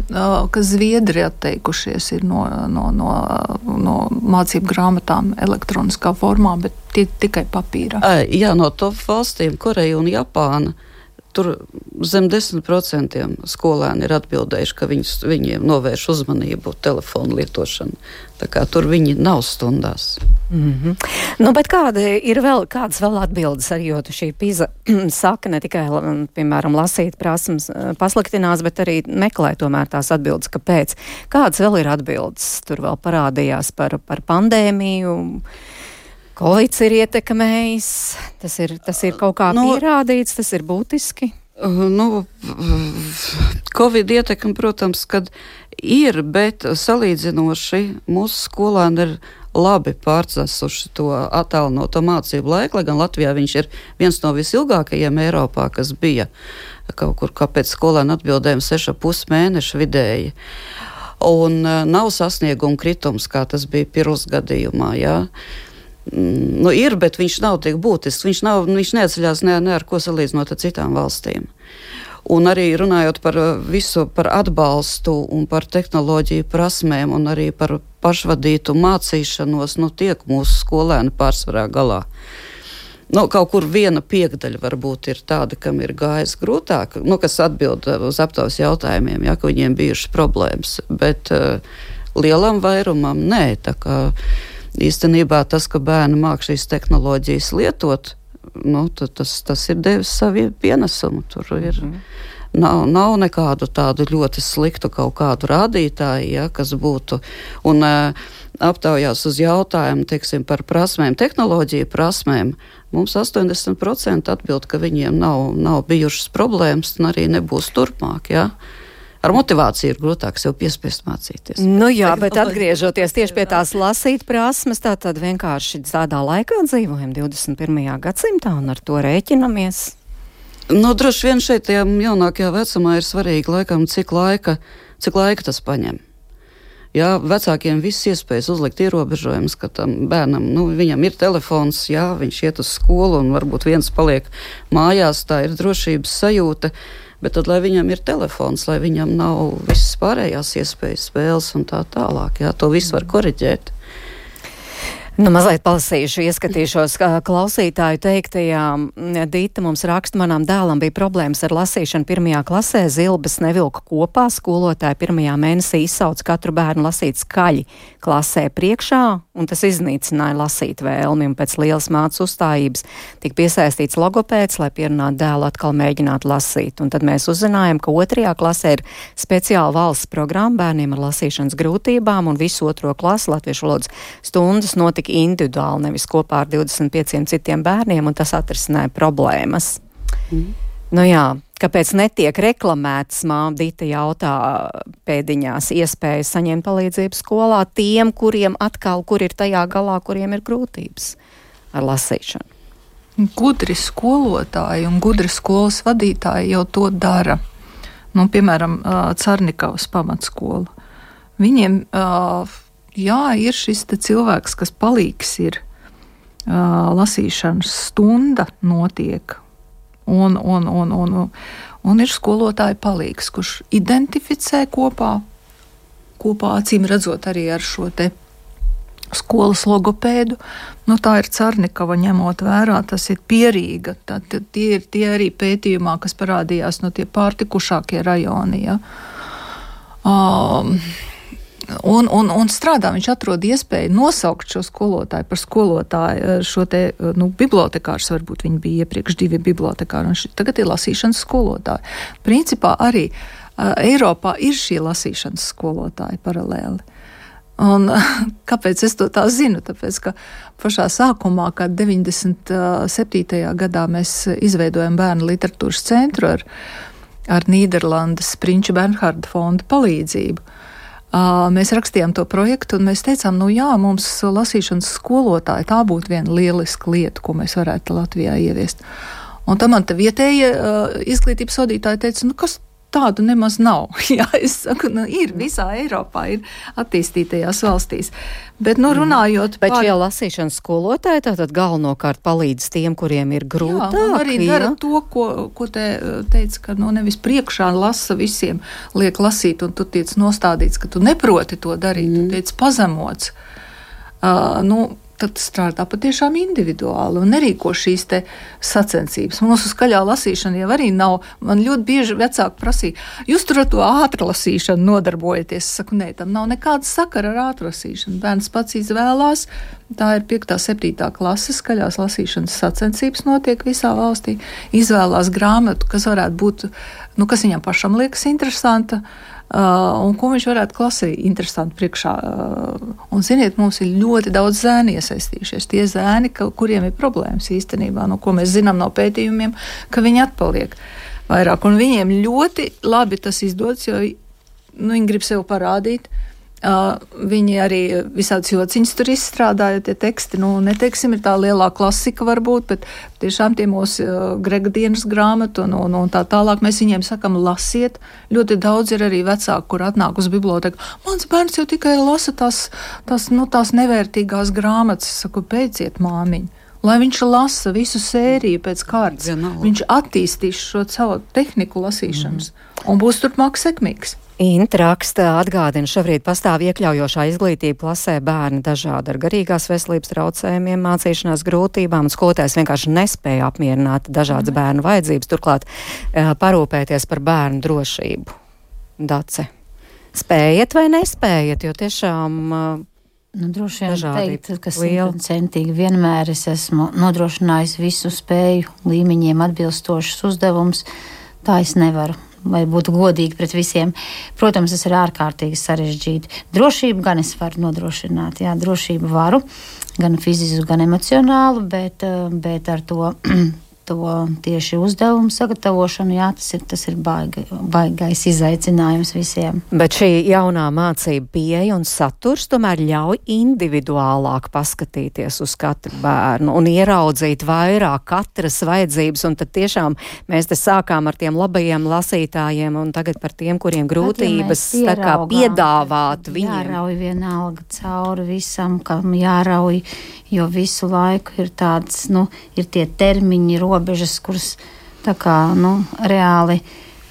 ka Zviedri atteikušies no, no, no, no mācību grāmatām elektroniskā formā, bet tie tikai papīrā. Jā, no top valstīm, Koreja un Japāna. Tur zem 10% skolēni ir atbildējuši, ka viņus, viņiem novērš uzmanību telefonu lietošanu. Tur viņi nav stundās. Mm -hmm. nu, kāda ir vēl, kādas vēl atbildes arī, jo šī pīza saka ne tikai, piemēram, lasīt prasmes eh, pasliktinās, bet arī meklē tomēr tās atbildes, kāpēc. Kādas vēl ir atbildes? Tur vēl parādījās par, par pandēmiju. Covid ir ietekmējis, tas ir, tas ir kaut kā nu, pierādīts, tas ir būtiski. Uh, nu, Covid ietekme, protams, kad ir, bet salīdzinoši mūsu skolēni ir labi pārcesuši to attālinoto mācību laiku, lai gan Latvijā viņš ir viens no visilgākajiem Eiropā, kas bija kaut kur, kāpēc skolēni atbildējumi 6,5 mēnešu vidēji. Un uh, nav sasnieguma kritums, kā tas bija pirms gadījumā. Jā. Ja? Mm, nu, ir, bet viņš nav tik būtisks. Viņš, nav, viņš neatceļās ne, ne ar ko salīdzinot ar citām valstīm. Un arī runājot par uh, visu par atbalstu un par tehnoloģiju prasmēm un arī par pašvadītu mācīšanos, nu, tiek mūsu skolēni pārsvarā galā. Nu, kaut kur viena piekdaļa varbūt ir tāda, kam ir gājis grūtāk, nu, kas atbild uz aptaujas jautājumiem, ja viņiem bijušas problēmas. Bet uh, lielam vairumam nē. Īstenībā tas, ka bērni māk šīs tehnoloģijas lietot, nu, tas, tas ir devis savu pienesumu. Tur ir. Mm -hmm. Nav, nav nekādu tādu ļoti sliktu kaut kādu rādītāju, ja, kas būtu. Un, uh, aptaujās uz jautājumu teiksim, par prasmēm, tehnoloģiju prasmēm, mums 80% atbild, ka viņiem nav, nav bijušas problēmas un arī nebūs turpmāk. Ja? Ar motivāciju ir grūtāk sev piespiest mācīties. Nu jā, bet atgriežoties tieši pie tās lasīt prasmes, tā tad vienkārši tādā laikā dzīvojam 21. gadsimtā un ar to rēķinamies. Nu, droši vien šeit jaunākajā vecumā ir svarīgi, laikam, cik laika, cik laika tas paņem. Jā, vecākiem viss iespējas uzlikt ierobežojumus, ka tam bērnam, nu, viņam ir telefons, jā, viņš iet uz skolu un varbūt viens paliek mājās, tā ir drošības sajūta. Bet tad, lai viņam ir telefons, lai viņam nav visas pārējās iespējas, spēles un tā tālāk, jā, to visu var koriģēt. Nu, mazliet palasīšu, ieskatīšos klausītāju teiktajā. Dīta mums raksta, manām dēlam bija problēmas ar lasīšanu pirmajā klasē, zilbes nevilka kopā, skolotāja pirmajā mēnesī izsauca katru bērnu lasīt skaļi klasē priekšā, un tas iznīcināja lasīt vēlmi, un pēc lielas mācas uzstājības tika piesaistīts logopēds, lai pierunātu dēlu atkal mēģināt lasīt. Un tad mēs uzzinājām, ka otrajā klasē ir speciāla valsts programma bērniem ar lasīšanas grūtībām, un visu otro klasu latviešu valodas stundas notika notika individuāli, nevis kopā ar 25 citiem bērniem, un tas atrisināja problēmas. Mm. Nu jā, kāpēc netiek reklamēts, māma Dita jautā pēdiņās iespējas saņemt palīdzību skolā tiem, kuriem atkal, kur ir tajā galā, kuriem ir grūtības ar lasīšanu? Gudri skolotāji un gudri skolas vadītāji jau to dara. Nu, piemēram, Cārnikavas pamatskola. Viņiem uh, jā, ir šis cilvēks, kas palīgs ir uh, lasīšanas stunda notiek. Un, un, un, un, un ir skolotāja palīgs, kurš identificē kopā, kopā acīm redzot arī ar šo te skolas logopēdu. Nu, tā ir Cernikava ņemot vērā, tas ir pierīga. Tā, tie ir tie arī pētījumā, kas parādījās no tie pārtikušākie rajoni. Ja. Um, un, un, un strādā. Viņš atrod iespēju nosaukt šo skolotāju par skolotāju, eh, šo te, eh, nu, bibliotekārus, varbūt viņi bija iepriekš divi bibliotekāri, un tagad ir lasīšanas skolotāji. Principā arī uh, Eiropā ir šie lasīšanas skolotāji paralēli. Un, kāpēc es to tā zinu? Tāpēc, ka pašā sākumā, kad 97. gadā mēs izveidojam bērnu literatūras centru ar, ar Nīderlandes Prinča Bernharda fonda palīdzību, Mēs rakstījām to projektu, un mēs teicām, nu jā, mums lasīšanas skolotāji tā būtu viena lieliska lieta, ko mēs varētu Latvijā ieviest. Un tam man te vietējie uh, izglītības vadītāji teica, nu kas tādu nemaz nav. Jā, es saku, nu, ir visā Eiropā, ir attīstītajās valstīs. Bet, nu, runājot Bet par. Bet šie lasīšanas skolotāji tātad galvenokārt palīdz tiem, kuriem ir grūtāk. Jā, arī jā? dara to, ko, ko te teica, ka, nu, nevis priekšā lasa visiem, liek lasīt, un tu tiec nostādīts, ka tu neproti to darīt, mm. tu tiec pazemots. Uh, nu, tad strādā patiešām individuāli un nerīko šīs sacensības. Mūsu skaļā lasīšana jau arī nav. Man ļoti bieži vecāki prasīja, jūs tur ar to ātrā lasīšanu nodarbojaties. Es saku, nē, tam nav nekāda sakara ar ātrā lasīšanu. Bērns pats izvēlās. Tā ir 5. un 7. klases skaļās lasīšanas sacensības, notiek visā valstī. Izvēlās grāmatu, kas varētu būt, nu, kas viņam pašam liekas interesanta. Uh, Uh, un ko viņš varētu klasē interesanti priekšā. Uh, un, ziniet, mums ir ļoti daudz zēni iesaistījušies. Tie zēni, ka, kuriem ir problēmas īstenībā, no ko mēs zinām no pētījumiem, ka viņi atpaliek vairāk. Un viņiem ļoti labi tas izdodas, jo nu, viņi grib sev parādīt, Uh, viņi arī visādas jociņas tur izstrādāja, tie teksti, nu, neteiksim, ir tā lielā klasika varbūt, bet tiešām tie mūsu uh, Grega dienas grāmatu un, un, un tā tālāk mēs viņiem sakam, lasiet. Ļoti daudz ir arī vecāku, kur atnāk uz biblioteku. Mans bērns jau tikai lasa tās, tās, nu, tās nevērtīgās grāmatas. Saku, beidziet, māmiņa lai viņš lasa visu sēriju pēc kārtas. Viņš attīstīs šo savu tehniku lasīšanas mm. un būs turpmāk sekmīgs. Intraksta atgādina, šobrīd pastāv iekļaujošā izglītība klasē bērni dažādi ar garīgās veselības traucējumiem, mācīšanās grūtībām, un skolotājs vienkārši nespēja apmierināt dažādas mm. bērnu vajadzības, turklāt parūpēties par bērnu drošību. Dace. Spējat vai nespējat, jo tiešām Nu, droši vien teikt, ka simtprocentīgi vienmēr es esmu nodrošinājis visu spēju līmeņiem atbilstošus uzdevumus. Tā es nevaru lai būtu godīgi pret visiem. Protams, tas ir ārkārtīgi sarežģīti. Drošību gan es varu nodrošināt, jā, drošību varu, gan fizisku, gan emocionālu, bet, eh, bet ar to to tieši uzdevumu sagatavošanu, jā, tas ir, tas ir baigi, baigais izaicinājums visiem. Bet šī jaunā mācība pieeja un saturs tomēr ļauj individuālāk paskatīties uz katru bērnu un ieraudzīt vairāk katras vajadzības, un tad tiešām mēs te sākām ar tiem labajiem lasītājiem un tagad par tiem, kuriem grūtības ja tā kā piedāvāt viņiem. Jārauj vienalga cauri visam, kam jārauj jo visu laiku ir tāds, nu, ir tie termiņi, robežas, kuras tā kā, nu, reāli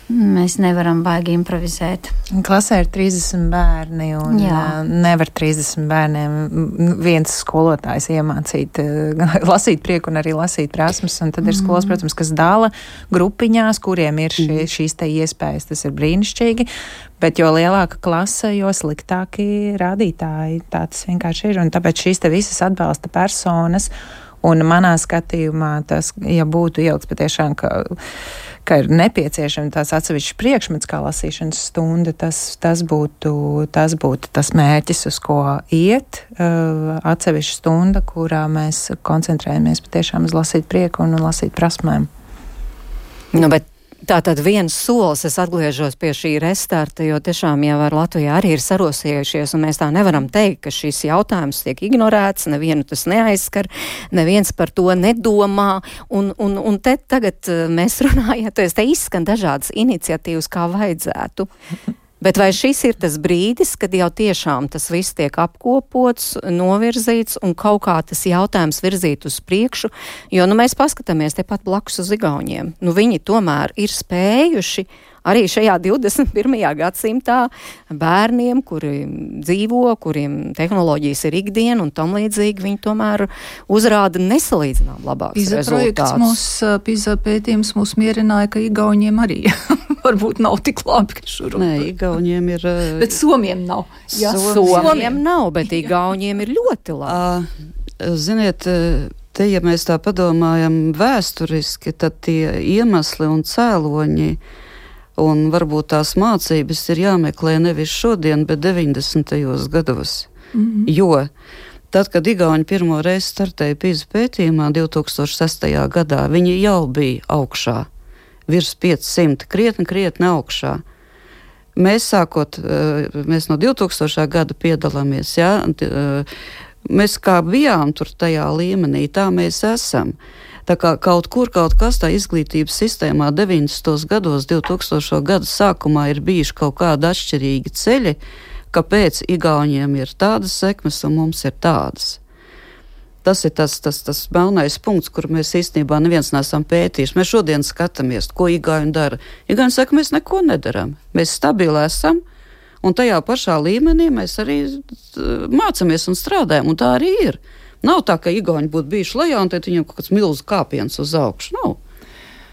mēs nevaram baigi improvizēt. Klasē ir 30 bērni, un Jā. nevar 30 bērniem viens skolotājs iemācīt lasīt prieku, un arī lasīt prasmes. Un tad ir skolas, mm. protams, kas dala grupiņās, kuriem ir šie, mm. šīs te iespējas. Tas ir brīnišķīgi. Bet jo lielāka klase, jo sliktāki rādītāji. Tā tas vienkārši ir. Un tāpēc šīs te visas atbalsta personas. Un manā skatījumā tas, ja būtu ielikts patiešām, ka, ka ir nepieciešama tāds atsevišķs priekšmets, kā lasīšanas stunda, tas, tas, būtu, tas būtu tas mērķis, uz ko iet. Uh, atsevišķa stunda, kurā mēs koncentrējamies patiešām uz lasīt prieku un lasīt prasmēm. Nu, bet Tā tad viens solis, es atgriežos pie šī restarta, jo tiešām jau ar Latviju arī ir sarosījušies, un mēs tā nevaram teikt, ka šis jautājums tiek ignorēts, nevienu tas neaizskar, neviens par to nedomā, un, un, un te tagad eh, mēs runājam, te izskan dažādas iniciatīvas, kā vajadzētu. Bet vai šis ir tas brīdis, kad jau tiešām tas viss tiek apkopots, novirzīts un kaut kā tas jautājums virzīt uz priekšu? Jo nu, mēs paskatāmies tepat blakus uz Igauniem. Nu, viņi tomēr ir spējuši arī šajā 21. gadsimtā bērniem, kuri dzīvo, kuriem tehnoloģijas ir ikdiena un tam līdzīgi, viņi tomēr uzrāda nesalīdzinām labākus Pisa rezultātus. Mūs, Pisa pētījums mūs mierināja, ka Igauniem arī varbūt nav tik labi, ka šur. Nē, Igauniem ir. Bet Somiem nav. Jā, Somiem, somiem nav, bet Igauniem ir ļoti labi. Ziniet, te, ja mēs tā padomājam vēsturiski, tad tie iemesli un cēloņi un varbūt tās mācības ir jāmeklē nevis šodien, bet 90. gados. Mm -hmm. Jo tad, kad Igauni pirmo reizi startēja pīzu pētījumā 2006. gadā, viņi jau bija augšā, virs 500, krietni, krietni augšā. Mēs sākot, mēs no 2000. gada piedalāmies, jā, mēs kā bijām tur tajā līmenī, tā mēs esam. Tā kā kaut kur kaut kas tā izglītības sistēmā 90. gados, 2000. gadu sākumā ir bijuši kaut kādi atšķirīgi ceļi, kāpēc Igauniem ir tādas sekmes un mums ir tādas. Tas ir tas, tas, tas melnais punkts, kur mēs īstenībā neviens neesam pētījuši. Mēs šodien skatāmies, ko Igauni dara. Igauni saka, mēs neko nedarām. Mēs stabili esam, Un tajā pašā līmenī mēs arī mācāmies un strādājam, un tā arī ir. Nav tā, ka Igauni būtu bijuši lejā un tad viņiem kaut kāds milzīgs kāpiens uz augšu. Nav.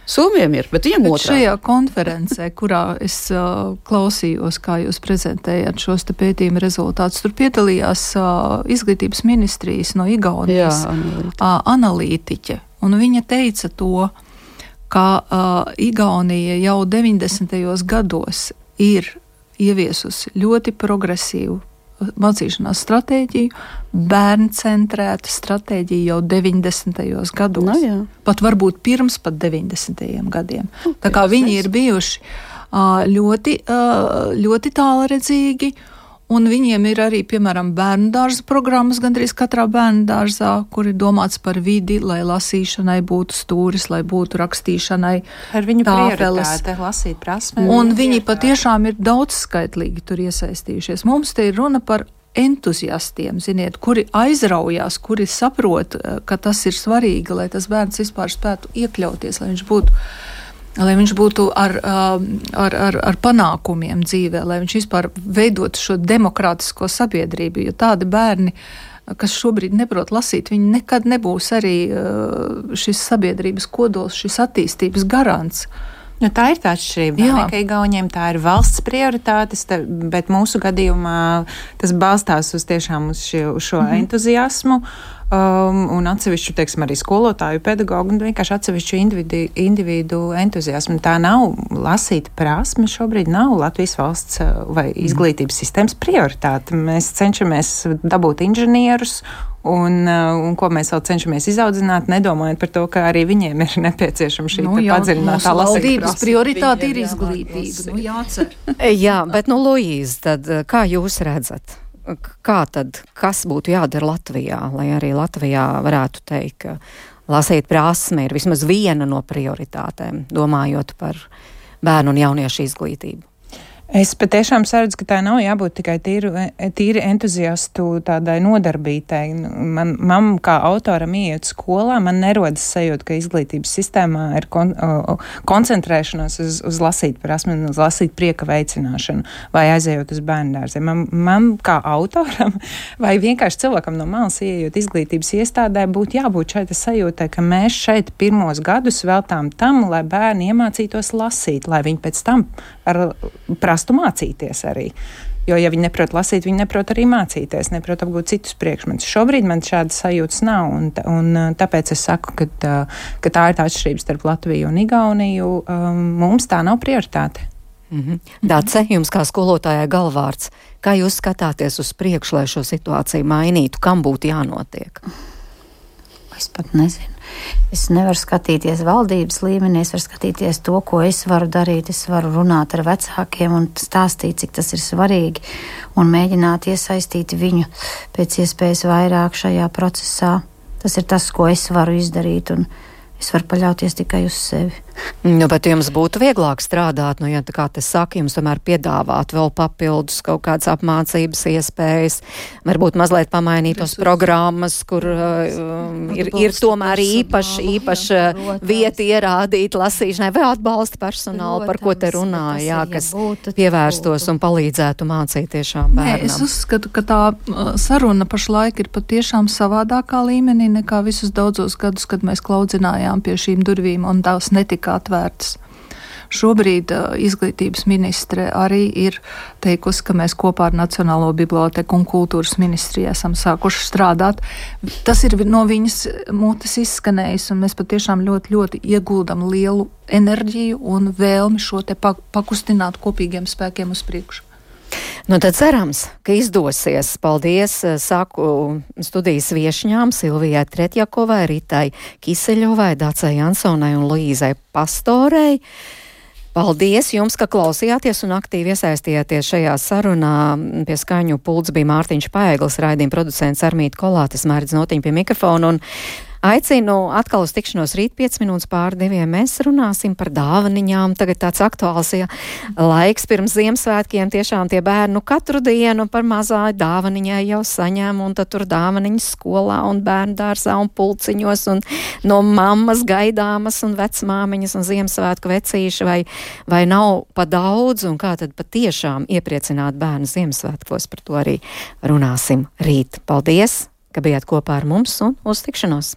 Somijam ir, bet viņam otrā. Šajā konferencē, kurā es uh, klausījos, kā jūs prezentējat šos pētījuma rezultātus, tur piedalījās uh, izglītības ministrijas no Igaunijas Jā, analītiķe. Uh, analītiķe. Un viņa teica to, ka uh, Igaunija jau 90. gados ir ieviesusi ļoti progresīvu mācīšanās stratēģiju, bērnu centrēta stratēģija jau 90. gados. No, jā. pat varbūt pirms pat 90. gadiem. Okay, Tā kā viņi ir bijuši ļoti, ļoti tālredzīgi Un viņiem ir arī, piemēram, bērnu dārza programmas gandrīz katrā bērnu dārzā, kur ir domāts par vidi, lai lasīšanai būtu stūris, lai būtu rakstīšanai. Ar viņu prioritāte lasīt prasme. Un viņi patiešām ir daudzskaitlīgi tur iesaistījušies. Mums te ir runa par entuziastiem, ziniet, kuri aizraujās, kuri saprot, ka tas ir svarīgi, lai tas bērns vispār spētu iekļauties, lai viņš būtu lai viņš būtu ar, ar, ar, ar panākumiem dzīvē, lai viņš vispār veidotu šo demokrātisko sabiedrību. Jo tādi bērni, kas šobrīd neprot lasīt, viņi nekad nebūs arī šis sabiedrības kodols, šis attīstības garants. Nu, tā ir tā atšķirība. Jā, ka Igauniem tā ir valsts prioritātes, tā, bet mūsu gadījumā tas balstās uz tiešām uz, šie, uz šo mm -hmm. entuziasmu. Uh, um, un atsevišķu, teiksim, arī skolotāju, pedagoģu un vienkārši atsevišķu individu, individu entuziasmu. Tā nav lasīta prasme šobrīd, nav Latvijas valsts uh, vai mm. izglītības sistēmas prioritāte. Mēs cenšamies dabūt inženierus. Un, uh, un ko mēs vēl cenšamies izaudzināt, nedomājot par to, ka arī viņiem ir nepieciešama šī nu, padziļinātā lasības prioritāte ir izglītība. Nu, jācer. jā, bet, nu, Lūīze, tad uh, kā jūs redzat? Kā tad, kas būtu jādara Latvijā, lai arī Latvijā varētu teikt, ka lasīt prasme ir vismaz viena no prioritātēm, domājot par bērnu un jauniešu izglītību? Es patiešām saredzu, ka tā nav jābūt tikai tīru, tīri entuziastu tādai nodarbītai. Man, man kā autoram iet skolā, man nerodas sajūta, ka izglītības sistēmā ir kon, o, koncentrēšanās uz, uz lasīt prasmi, uz lasīt prieka veicināšanu vai aizejot uz bērndārziem. Man, man kā autoram vai vienkārši cilvēkam no malas ieejot izglītības iestādē, būtu jābūt šai sajūtai, ka mēs šeit pirmos gadus veltām tam, lai bērni iemācītos lasīt, lai viņi pēc tam ar prastu mācīties arī. Jo, ja viņi neprot lasīt, viņi neprot arī mācīties, neprot apgūt citus priekšmetus. Šobrīd man šādas sajūtas nav, un, un tāpēc es saku, ka, tā, ka tā ir tā atšķirība starp Latviju un Igauniju. Um, mums tā nav prioritāte. Mm -hmm. Dāce, jums kā skolotājai galvārds, kā jūs skatāties uz priekšu, lai šo situāciju mainītu, kam būtu jānotiek? Es pat nezinu. Es nevaru skatīties valdības līmenī, es varu skatīties to, ko es varu darīt. Es varu runāt ar vecākiem un stāstīt, cik tas ir svarīgi, un mēģināt iesaistīt viņu pēc iespējas vairāk šajā procesā. Tas ir tas, ko es varu izdarīt, un es varu paļauties tikai uz sevi. Nu, bet jums būtu vieglāk strādāt, nu, ja tā kā te saka, jums tomēr piedāvāt vēl papildus kaut kādas apmācības iespējas, varbūt mazliet pamainīt tos programmas, kur uh, ir, ir tomēr īpaši, īpaši vieta ierādīt lasīšanai vai atbalsta personālu, par ko te runā, jā, kas pievērstos un palīdzētu mācīt tiešām bērnam. Nē, es uzskatu, ka tā uh, saruna pašlaik ir patiešām savādākā līmenī nekā visus daudzos gadus, kad mēs klaudzinājām pie šīm durvīm un tās netika atvērtas. Šobrīd uh, izglītības ministre arī ir teikusi, ka mēs kopā ar Nacionālo biblioteku un kultūras ministriju esam sākuši strādāt. Tas ir no viņas mutes izskanējis, un mēs patiešām ļoti, ļoti ieguldam lielu enerģiju un vēlmi šo te pakustināt kopīgiem spēkiem uz priekšu. Nu, tad cerams, ka izdosies. Paldies, uh, saku studijas viešņām Silvijai Tretjakovai, Ritai Kiseļovai, Dācai Jansonai un Līzai Pastorei. Paldies jums, ka klausījāties un aktīvi iesaistījāties šajā sarunā. Pie skaņu pults bija Mārtiņš Paeglis, raidījuma producents Armīta Kolātes, Mērķis Notiņa pie mikrofona. Aicinu atkal uz tikšanos rīt 5 minūtes pār diviem. Mēs runāsim par dāvaniņām. Tagad tāds aktuāls ja, laiks pirms Ziemassvētkiem. Tiešām tie bērnu katru dienu par mazā dāvaniņai jau saņem, un tad tur dāvaniņas skolā un bērnu dārzā un pulciņos un no mammas gaidāmas un vecmāmiņas un Ziemassvētku vecīši vai, vai nav pa daudz un kā tad patiešām iepriecināt bērnu Ziemassvētkos. Par to arī runāsim rīt. Paldies! ka bijāt kopā ar mums un uz tikšanos!